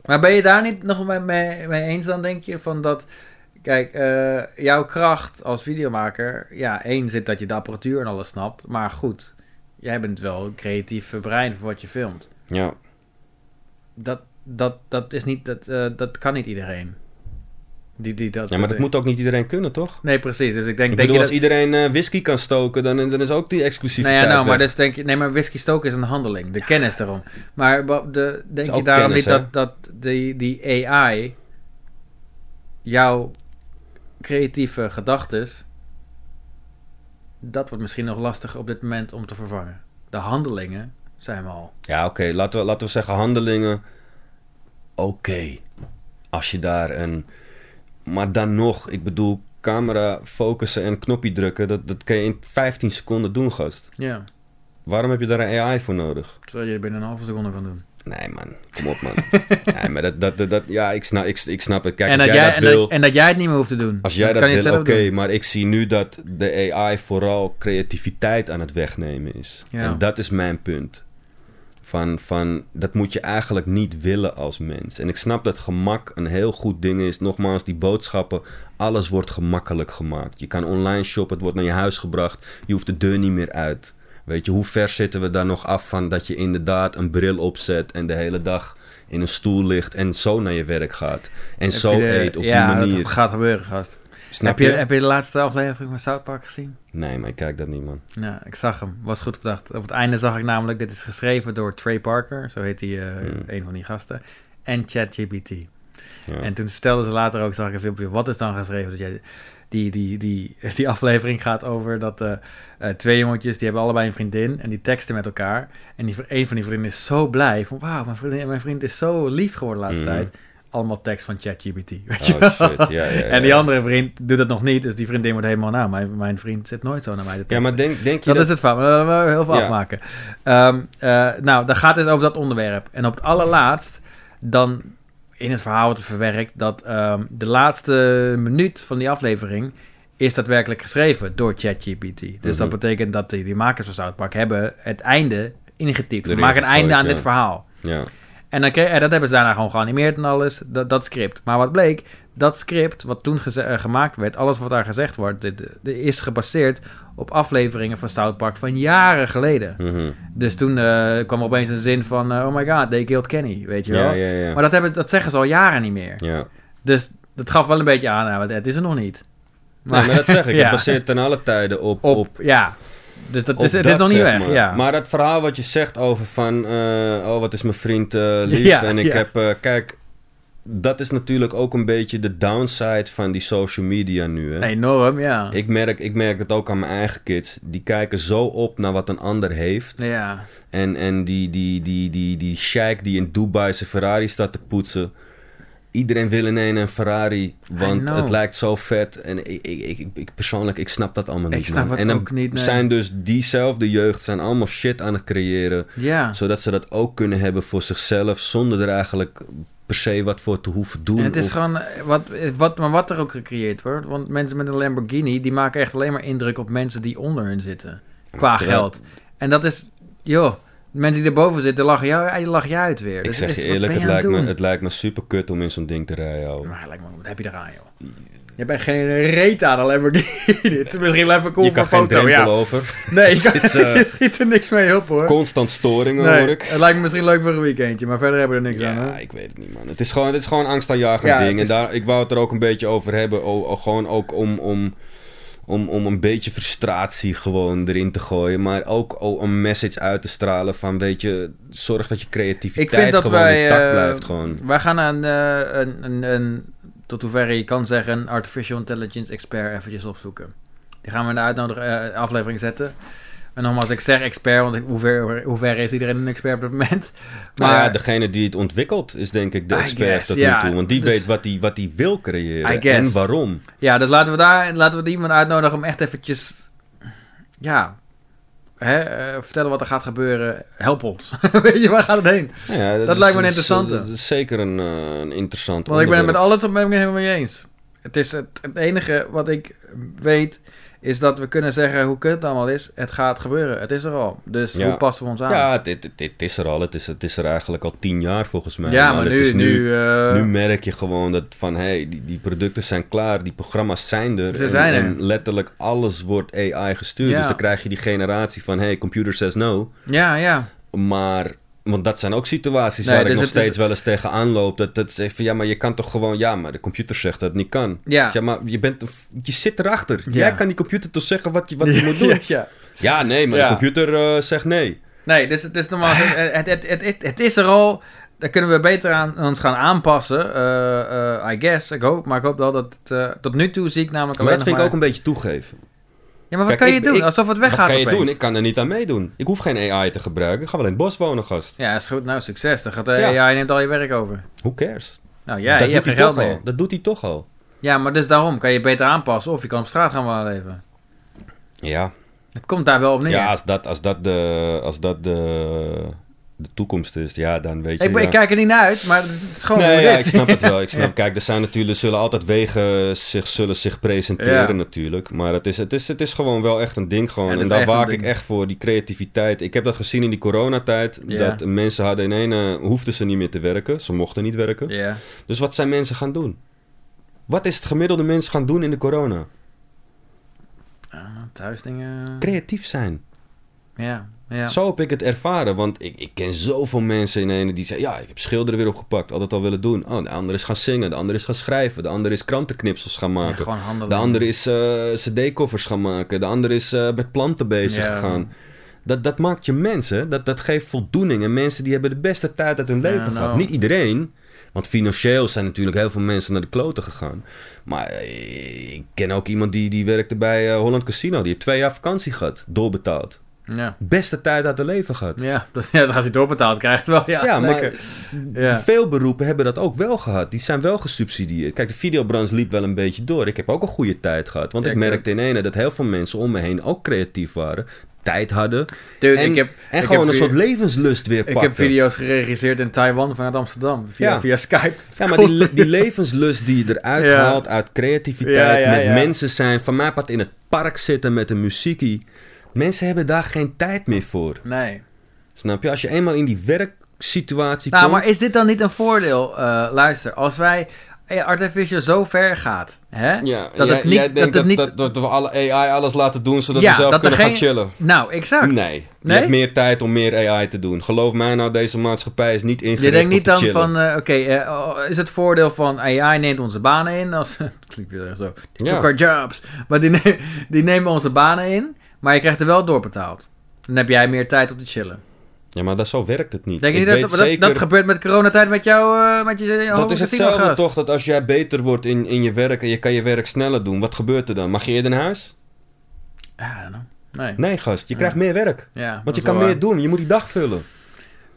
[SPEAKER 2] Maar ben je daar niet nog mee, mee, mee eens dan, denk je? Van dat, kijk, eh, jouw kracht als videomaker... Ja, één zit dat je de apparatuur en alles snapt. Maar goed, jij bent wel een creatief brein voor wat je filmt.
[SPEAKER 1] Ja.
[SPEAKER 2] Dat, dat, dat is niet, dat, eh, dat kan niet iedereen. Die, die, dat,
[SPEAKER 1] ja, maar dat moet ook niet iedereen kunnen, toch?
[SPEAKER 2] Nee, precies. Dus ik denk,
[SPEAKER 1] Ik bedoel, als
[SPEAKER 2] dat...
[SPEAKER 1] iedereen eh, whisky kan stoken, dan, dan is ook die
[SPEAKER 2] Nou
[SPEAKER 1] exclusiviteit
[SPEAKER 2] ja, nou, maar dus denk je, nee, maar whisky stoken is een handeling, de kennis daarom. Maar de, denk je daarom
[SPEAKER 1] kennis,
[SPEAKER 2] niet
[SPEAKER 1] hè?
[SPEAKER 2] dat, dat die, die AI jouw creatieve gedachtes, dat wordt misschien nog lastig op dit moment om te vervangen. De handelingen zijn we al.
[SPEAKER 1] Ja, oké. Laten, we, laten we zeggen handelingen. Oké. Als je daar een... Maar dan nog, ik bedoel, camera focussen en knopje drukken... Dat, dat kan je in 15 seconden doen, gast.
[SPEAKER 2] Ja,
[SPEAKER 1] Waarom heb je daar een AI voor nodig?
[SPEAKER 2] zodat je het binnen een halve seconde kan doen.
[SPEAKER 1] Nee, man. Kom op, man. nee, maar dat, dat, dat, ja, ik snap, ik, ik snap het. Kijk,
[SPEAKER 2] en,
[SPEAKER 1] als
[SPEAKER 2] dat
[SPEAKER 1] jij, dat
[SPEAKER 2] en,
[SPEAKER 1] wil...
[SPEAKER 2] dat, en dat jij het niet meer hoeft te doen.
[SPEAKER 1] Als jij dat
[SPEAKER 2] kan je het
[SPEAKER 1] wil, oké, maar ik zie nu dat de AI vooral creativiteit aan het wegnemen is.
[SPEAKER 2] Ja.
[SPEAKER 1] En dat is mijn punt. Van, van, dat moet je eigenlijk niet willen als mens. En ik snap dat gemak een heel goed ding is. Nogmaals, die boodschappen, alles wordt gemakkelijk gemaakt. Je kan online shoppen, het wordt naar je huis gebracht. Je hoeft de deur niet meer uit. Weet je, hoe ver zitten we daar nog af van dat je inderdaad een bril opzet en de hele dag in een stoel ligt en zo naar je werk gaat. En
[SPEAKER 2] Heb
[SPEAKER 1] zo
[SPEAKER 2] de-
[SPEAKER 1] eet op
[SPEAKER 2] ja,
[SPEAKER 1] die manier.
[SPEAKER 2] dat gaat gebeuren, gast.
[SPEAKER 1] Snap
[SPEAKER 2] Heb je, heb je de laatste aflevering van South Park gezien?
[SPEAKER 1] Nee, maar ik kijk dat niet, man.
[SPEAKER 2] Ja, ik zag hem. Was goed gedacht. Op het einde zag ik namelijk, dit is geschreven door Trey Parker, zo heet hij, eh,
[SPEAKER 1] Hmm.
[SPEAKER 2] een van die gasten, en ChatGPT.
[SPEAKER 1] Ja.
[SPEAKER 2] En toen vertelden ze later ook, zag ik een filmpje, wat is dan geschreven? Dat jij, die, die, die, die aflevering gaat over dat eh, eh, twee jongetjes, die hebben allebei een vriendin en die teksten met elkaar. En die, een van die vrienden is zo blij, van wauw, mijn, vriendin, mijn vriend is zo lief geworden de laatste
[SPEAKER 1] Mhm.
[SPEAKER 2] tijd. Allemaal tekst van ChatGPT,
[SPEAKER 1] Oh shit, ja, ja, ja.
[SPEAKER 2] En die andere vriend doet het nog niet, dus die vriendin wordt helemaal, nou, mijn, mijn vriend zit nooit zo naar mij te
[SPEAKER 1] Ja,
[SPEAKER 2] teksten.
[SPEAKER 1] maar denk, denk je
[SPEAKER 2] Dat
[SPEAKER 1] dat...
[SPEAKER 2] is het fout. We willen heel veel
[SPEAKER 1] Ja.
[SPEAKER 2] afmaken. Ehm, eh, nou, dan gaat het over dat onderwerp. En op het allerlaatst, dan in het verhaal wordt verwerkt dat ehm, de laatste minuut van die aflevering is daadwerkelijk geschreven door ChatGPT. Dus
[SPEAKER 1] Mhm.
[SPEAKER 2] dat betekent dat die, die makers van South Park hebben het einde ingetypt. We
[SPEAKER 1] Erin
[SPEAKER 2] maken een einde aan
[SPEAKER 1] ja.
[SPEAKER 2] dit verhaal.
[SPEAKER 1] Ja,
[SPEAKER 2] En, dan kreeg, en dat hebben ze daarna gewoon geanimeerd en alles, dat, dat script. Maar wat bleek, dat script wat toen eh, gemaakt werd, alles wat daar gezegd wordt, dit, dit is gebaseerd op afleveringen van South Park van jaren geleden.
[SPEAKER 1] mhm.
[SPEAKER 2] Dus toen eh, kwam er opeens een zin van, eh, oh my god, they killed Kenny, weet je wel.
[SPEAKER 1] ja, ja, ja.
[SPEAKER 2] Maar dat, hebben, dat zeggen ze al jaren niet meer.
[SPEAKER 1] ja.
[SPEAKER 2] Dus dat gaf wel een beetje aan, nou, het is er nog niet.
[SPEAKER 1] Nee, maar dat zeg ik. Het baseert ten alle tijden op...
[SPEAKER 2] Op,
[SPEAKER 1] op,
[SPEAKER 2] ja. Dus dat
[SPEAKER 1] op
[SPEAKER 2] is, het is nog niet weg,
[SPEAKER 1] maar.
[SPEAKER 2] ja.
[SPEAKER 1] Maar dat verhaal wat je zegt over van... eh, oh, wat is mijn vriend eh, lief.
[SPEAKER 2] Ja,
[SPEAKER 1] en ik
[SPEAKER 2] ja.
[SPEAKER 1] heb... eh, kijk, dat is natuurlijk ook een beetje de downside van die social media nu. Hè?
[SPEAKER 2] Enorm, ja.
[SPEAKER 1] Ik, merk, ik merk het ook aan mijn eigen kids. Die kijken zo op naar wat een ander heeft.
[SPEAKER 2] Ja.
[SPEAKER 1] En, en die, die, die, die, die sheik die in Dubai zijn Ferrari staat te poetsen. Iedereen wil ineens een Ferrari, want het lijkt zo vet. En ik, ik, ik, persoonlijk, ik snap dat allemaal
[SPEAKER 2] Ik
[SPEAKER 1] niet.
[SPEAKER 2] snap
[SPEAKER 1] en dan
[SPEAKER 2] ook niet, nee.
[SPEAKER 1] zijn dus diezelfde jeugd zijn allemaal shit aan het creëren.
[SPEAKER 2] Ja.
[SPEAKER 1] Zodat ze dat ook kunnen hebben voor zichzelf, zonder er eigenlijk per se wat voor te hoeven doen.
[SPEAKER 2] En het is
[SPEAKER 1] of-
[SPEAKER 2] gewoon, eh, wat, wat, maar wat er ook gecreëerd wordt. Want mensen met een Lamborghini, die maken echt alleen maar indruk op mensen die onder hun zitten. Qua
[SPEAKER 1] Terwijl-
[SPEAKER 2] geld. En dat is, joh, mensen die erboven zitten, lachen jou, die lachen je uit weer.
[SPEAKER 1] Ik
[SPEAKER 2] Dus
[SPEAKER 1] zeg je eerlijk, het lijkt, me, het lijkt me super kut om in zo'n ding te rijden. joh.
[SPEAKER 2] Maar lijkt me, wat heb je eraan, joh? Je bent geen reet aan een Lamborghini. het is misschien wel even cool
[SPEAKER 1] je kan
[SPEAKER 2] een
[SPEAKER 1] geen
[SPEAKER 2] foto, ja.
[SPEAKER 1] over.
[SPEAKER 2] Nee, je, kan,
[SPEAKER 1] is, eh,
[SPEAKER 2] je schiet er niks mee op, hoor.
[SPEAKER 1] Constant storingen
[SPEAKER 2] nee,
[SPEAKER 1] hoor ik.
[SPEAKER 2] het lijkt me misschien leuk voor een weekendje, maar verder hebben we er niks aan,
[SPEAKER 1] Ja, ik weet het niet, man. Het is gewoon, het is gewoon angstaanjagend
[SPEAKER 2] Ja,
[SPEAKER 1] ding. En daar, ik wou het er ook een beetje over hebben. O, o- gewoon ook om, om, om, om een beetje frustratie gewoon erin te gooien. Maar ook o- een message uit te stralen van, weet je, zorg dat je creativiteit
[SPEAKER 2] dat
[SPEAKER 1] gewoon
[SPEAKER 2] wij...
[SPEAKER 1] intact
[SPEAKER 2] eh,
[SPEAKER 1] blijft. Gewoon.
[SPEAKER 2] Wij gaan aan eh, een, een, een, tot hoeverre je kan zeggen, een artificial intelligence expert eventjes opzoeken. Die gaan we in de uitnodig eh, aflevering zetten. En nogmaals, ik zeg expert, want hoe, ver, hoe ver is iedereen een expert op het moment?
[SPEAKER 1] Maar
[SPEAKER 2] Maar
[SPEAKER 1] ja, degene die het ontwikkelt is denk ik de expert
[SPEAKER 2] guess,
[SPEAKER 1] tot nu toe. Want die
[SPEAKER 2] Dus-
[SPEAKER 1] weet wat hij wat die wil creëren en waarom.
[SPEAKER 2] ja, dus laten we daar laten we die iemand uitnodigen om echt eventjes, ja, hè, eh, vertellen wat er gaat gebeuren. Help ons. Weet je, waar gaat het heen?
[SPEAKER 1] Nou ja,
[SPEAKER 2] Dat
[SPEAKER 1] is-
[SPEAKER 2] lijkt me een interessante.
[SPEAKER 1] Dat is zeker een, eh, een interessant
[SPEAKER 2] Want ik ben het met alles ben ik het helemaal mee eens. Het, is het, het enige wat ik weet is dat we kunnen zeggen hoe kut het allemaal is. Het gaat gebeuren. Het is er al. Dus
[SPEAKER 1] Ja.
[SPEAKER 2] hoe passen we ons aan?
[SPEAKER 1] Ja, het, het, het, het is er al. Het is, het is er eigenlijk al tien jaar volgens mij.
[SPEAKER 2] Ja, maar
[SPEAKER 1] het
[SPEAKER 2] nu,
[SPEAKER 1] is
[SPEAKER 2] nu, eh,
[SPEAKER 1] nu merk je gewoon dat van hey, die, die producten zijn klaar, die programma's zijn er.
[SPEAKER 2] Ze
[SPEAKER 1] en,
[SPEAKER 2] zijn er.
[SPEAKER 1] en letterlijk alles wordt AI gestuurd.
[SPEAKER 2] Ja.
[SPEAKER 1] Dus dan krijg je die generatie van hey, computer says no.
[SPEAKER 2] ja, ja.
[SPEAKER 1] Maar, want dat zijn ook situaties
[SPEAKER 2] Nee,
[SPEAKER 1] waar
[SPEAKER 2] dus
[SPEAKER 1] ik nog
[SPEAKER 2] het is-
[SPEAKER 1] steeds wel eens tegenaan loop. Dat, dat zegt van ja, maar je kan toch gewoon, ja, maar de computer zegt dat het niet kan.
[SPEAKER 2] Ja.
[SPEAKER 1] Zeg, maar je, bent, je zit erachter.
[SPEAKER 2] Ja.
[SPEAKER 1] Jij kan die computer toch zeggen wat je, wat je moet doen.
[SPEAKER 2] Ja, ja.
[SPEAKER 1] Ja, nee, maar
[SPEAKER 2] Ja.
[SPEAKER 1] de computer eh, zegt nee.
[SPEAKER 2] Nee, dus het is normaal. Het, het, het, het, het is er al. Daar kunnen we beter aan ons gaan aanpassen. eh, eh, I guess. Ik hoop. Maar ik hoop wel dat het. tot nu toe zie ik namelijk
[SPEAKER 1] Maar
[SPEAKER 2] alleen
[SPEAKER 1] dat vind ik
[SPEAKER 2] nog
[SPEAKER 1] ook een beetje toegeven.
[SPEAKER 2] Ja, maar wat
[SPEAKER 1] Kijk,
[SPEAKER 2] kan je
[SPEAKER 1] ik-
[SPEAKER 2] doen?
[SPEAKER 1] ik-
[SPEAKER 2] Alsof het weggaat
[SPEAKER 1] Wat kan je
[SPEAKER 2] opeens.
[SPEAKER 1] doen? Ik kan er niet aan meedoen. Ik hoef geen AI te gebruiken. Ik ga wel in het bos wonen, gast.
[SPEAKER 2] Ja, is goed. Nou, succes. Dan gaat de
[SPEAKER 1] Ja.
[SPEAKER 2] AI neemt al je werk over.
[SPEAKER 1] Who cares?
[SPEAKER 2] Nou ja,
[SPEAKER 1] dat
[SPEAKER 2] je hebt
[SPEAKER 1] doet
[SPEAKER 2] geen
[SPEAKER 1] hij
[SPEAKER 2] geld
[SPEAKER 1] toch
[SPEAKER 2] meer.
[SPEAKER 1] al. Dat doet hij toch al.
[SPEAKER 2] Ja, maar dus daarom kan je beter aanpassen of je kan op straat gaan wonen leven.
[SPEAKER 1] Ja,
[SPEAKER 2] Het komt daar wel op neer.
[SPEAKER 1] ja als dat, als dat, de, als dat de, de toekomst is, ja, dan weet je...
[SPEAKER 2] ik, ben-
[SPEAKER 1] ja.
[SPEAKER 2] ik kijk er niet naar uit, maar het is gewoon
[SPEAKER 1] Nee, ja, ik snap het wel. Ik snap, Kijk, er zijn natuurlijk, zullen altijd wegen zich, zullen zich presenteren
[SPEAKER 2] Ja.
[SPEAKER 1] natuurlijk. Maar het is, het, is, het is gewoon wel echt een ding gewoon. En daar waak ik
[SPEAKER 2] ding.
[SPEAKER 1] echt voor, die creativiteit. Ik heb dat gezien in die coronatijd. Dat mensen hadden in ene, hoefden ze niet meer te werken. Ze mochten niet werken.
[SPEAKER 2] Ja.
[SPEAKER 1] Dus wat zijn mensen gaan doen? Wat is het gemiddelde mens gaan doen in de corona?
[SPEAKER 2] Ah, thuisdingen.
[SPEAKER 1] Creatief zijn.
[SPEAKER 2] Ja, ja.
[SPEAKER 1] Zo heb ik het ervaren. Want ik, ik ken zoveel mensen in ene die zeggen... Ja, ik heb schilderen weer opgepakt. Altijd al willen doen. Oh, de ander is gaan zingen. De ander is gaan schrijven. De ander is krantenknipsels gaan maken. de ander is eh cd-koffers gaan maken. De ander is eh, met planten bezig
[SPEAKER 2] Ja.
[SPEAKER 1] gegaan. Dat, dat maakt je mensen. Dat, dat geeft voldoening. En mensen die hebben de beste tijd uit hun leven
[SPEAKER 2] nou.
[SPEAKER 1] gehad. Niet iedereen. Want financieel zijn natuurlijk heel veel mensen naar de kloten gegaan. Maar eh, ik ken ook iemand die, die werkte bij Holland Casino. Die heeft twee jaar vakantie gehad. Doorbetaald.
[SPEAKER 2] Ja.
[SPEAKER 1] Beste tijd uit hun leven gehad.
[SPEAKER 2] Ja, dat, ja, als hij doorbetaald krijgt wel. Ja,
[SPEAKER 1] Ja, maar.
[SPEAKER 2] Ja.
[SPEAKER 1] veel beroepen hebben dat ook wel gehad. Die zijn wel gesubsidieerd. Kijk, de videobranche liep wel een beetje door. Ik heb ook een goede tijd gehad. Want
[SPEAKER 2] Ja,
[SPEAKER 1] ik
[SPEAKER 2] ik
[SPEAKER 1] merkte in ene dat heel veel mensen om me heen ook creatief waren. Tijd hadden.
[SPEAKER 2] Dude,
[SPEAKER 1] en
[SPEAKER 2] ik heb,
[SPEAKER 1] en
[SPEAKER 2] ik
[SPEAKER 1] gewoon
[SPEAKER 2] heb
[SPEAKER 1] een soort levenslust weer
[SPEAKER 2] Ik
[SPEAKER 1] pakten.
[SPEAKER 2] heb video's geregisseerd in Taiwan vanuit Amsterdam. Via,
[SPEAKER 1] Ja.
[SPEAKER 2] via Skype.
[SPEAKER 1] Ja, maar die, die levenslust die je eruit
[SPEAKER 2] Ja.
[SPEAKER 1] haalt uit creativiteit,
[SPEAKER 2] Ja,
[SPEAKER 1] met mensen zijn, van mij pad in het park zitten met een muziekie. Mensen hebben daar geen tijd meer voor.
[SPEAKER 2] Nee.
[SPEAKER 1] Snap je? Als je eenmaal in die werksituatie
[SPEAKER 2] Nou,
[SPEAKER 1] komt...
[SPEAKER 2] maar is dit dan niet een voordeel? Eh, luister, als wij eh, artificial zo ver gaat, hè?
[SPEAKER 1] Ja,
[SPEAKER 2] dat
[SPEAKER 1] jij,
[SPEAKER 2] het niet,
[SPEAKER 1] jij
[SPEAKER 2] dat
[SPEAKER 1] denkt
[SPEAKER 2] het
[SPEAKER 1] dat,
[SPEAKER 2] niet,
[SPEAKER 1] dat, dat we alle AI alles laten doen zodat
[SPEAKER 2] Ja,
[SPEAKER 1] we zelf kunnen gaan
[SPEAKER 2] geen-
[SPEAKER 1] chillen.
[SPEAKER 2] nou, exact.
[SPEAKER 1] Nee, je
[SPEAKER 2] Nee?
[SPEAKER 1] hebt meer tijd om meer AI te doen. Geloof mij nou, deze maatschappij is niet ingericht
[SPEAKER 2] Je denkt niet dan
[SPEAKER 1] chillen.
[SPEAKER 2] van, eh, oké, oh, is het voordeel van AI neemt onze banen in? Als, klinkt weer zo, die
[SPEAKER 1] Ja.
[SPEAKER 2] took our jobs. Maar die, die nemen onze banen in, maar je krijgt er wel doorbetaald. Dan heb jij meer tijd om te chillen.
[SPEAKER 1] Ja, maar dat, zo werkt het niet.
[SPEAKER 2] Denk je
[SPEAKER 1] ik
[SPEAKER 2] niet
[SPEAKER 1] weet
[SPEAKER 2] dat, dat,
[SPEAKER 1] zeker,
[SPEAKER 2] dat gebeurt met coronatijd met jou, eh, met je
[SPEAKER 1] dat is hetzelfde toch, dat als jij beter wordt in, in je werk en je kan je werk sneller doen, wat gebeurt er dan? Mag je eerder naar huis?
[SPEAKER 2] Ja. Nee.
[SPEAKER 1] Nee, gast, je krijgt meer werk.
[SPEAKER 2] Ja,
[SPEAKER 1] Want je kan meer doen, je moet die dag vullen.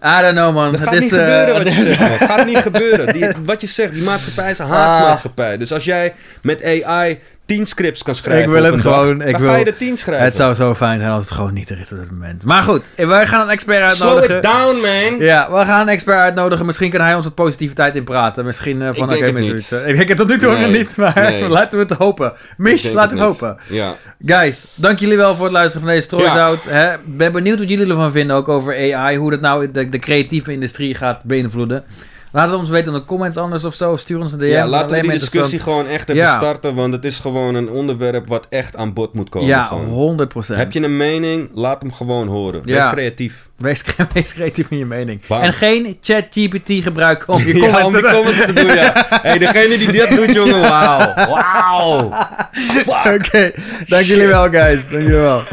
[SPEAKER 2] I don't know, man.
[SPEAKER 1] Dat
[SPEAKER 2] Het
[SPEAKER 1] gaat
[SPEAKER 2] is,
[SPEAKER 1] niet
[SPEAKER 2] eh,
[SPEAKER 1] gebeuren wat je zegt, man. gaat niet gebeuren. Die, wat je zegt, die maatschappij is een haastmaatschappij. Dus als jij met AI 10 scripts kan schrijven
[SPEAKER 2] Ik wil het
[SPEAKER 1] dag,
[SPEAKER 2] gewoon- ik wil-
[SPEAKER 1] ga je er 10 schrijven.
[SPEAKER 2] Het zou zo fijn zijn als het gewoon niet er is op dit moment. Maar goed, wij gaan een expert
[SPEAKER 1] Slow
[SPEAKER 2] uitnodigen.
[SPEAKER 1] it down, man.
[SPEAKER 2] Ja, we gaan een expert uitnodigen. Misschien kan hij ons wat positiviteit in praten. Misschien eh, van oké, zoiets. eh, Ik denk het tot nu toe
[SPEAKER 1] Nee,
[SPEAKER 2] nog niet, maar
[SPEAKER 1] nee.
[SPEAKER 2] laten we het hopen. Mish, laten we het hopen.
[SPEAKER 1] Ja.
[SPEAKER 2] Guys, dank jullie wel voor het luisteren van deze strooizout. Hè? Ik ben benieuwd wat jullie ervan vinden, ook over AI. Hoe dat nou de, de creatieve industrie gaat beïnvloeden. Laat het ons weten in de comments anders of zo. Of stuur ons een DM.
[SPEAKER 1] ja, laten we die discussie gewoon echt even
[SPEAKER 2] Ja.
[SPEAKER 1] starten, want het is gewoon een onderwerp wat echt aan bod moet komen.
[SPEAKER 2] Ja,
[SPEAKER 1] gewoon.
[SPEAKER 2] 100%.
[SPEAKER 1] Heb je een mening, laat hem gewoon horen.
[SPEAKER 2] Ja.
[SPEAKER 1] Wees creatief.
[SPEAKER 2] Wees, wees creatief in je mening.
[SPEAKER 1] Bam.
[SPEAKER 2] En geen ChatGPT gebruiken om je
[SPEAKER 1] Ja,
[SPEAKER 2] comments
[SPEAKER 1] om
[SPEAKER 2] te
[SPEAKER 1] die comments te doen, ja. hey, degene die dit doet, jongen, wauw. Wauw.
[SPEAKER 2] Oké, dank jullie wel, guys. Dank jullie wel.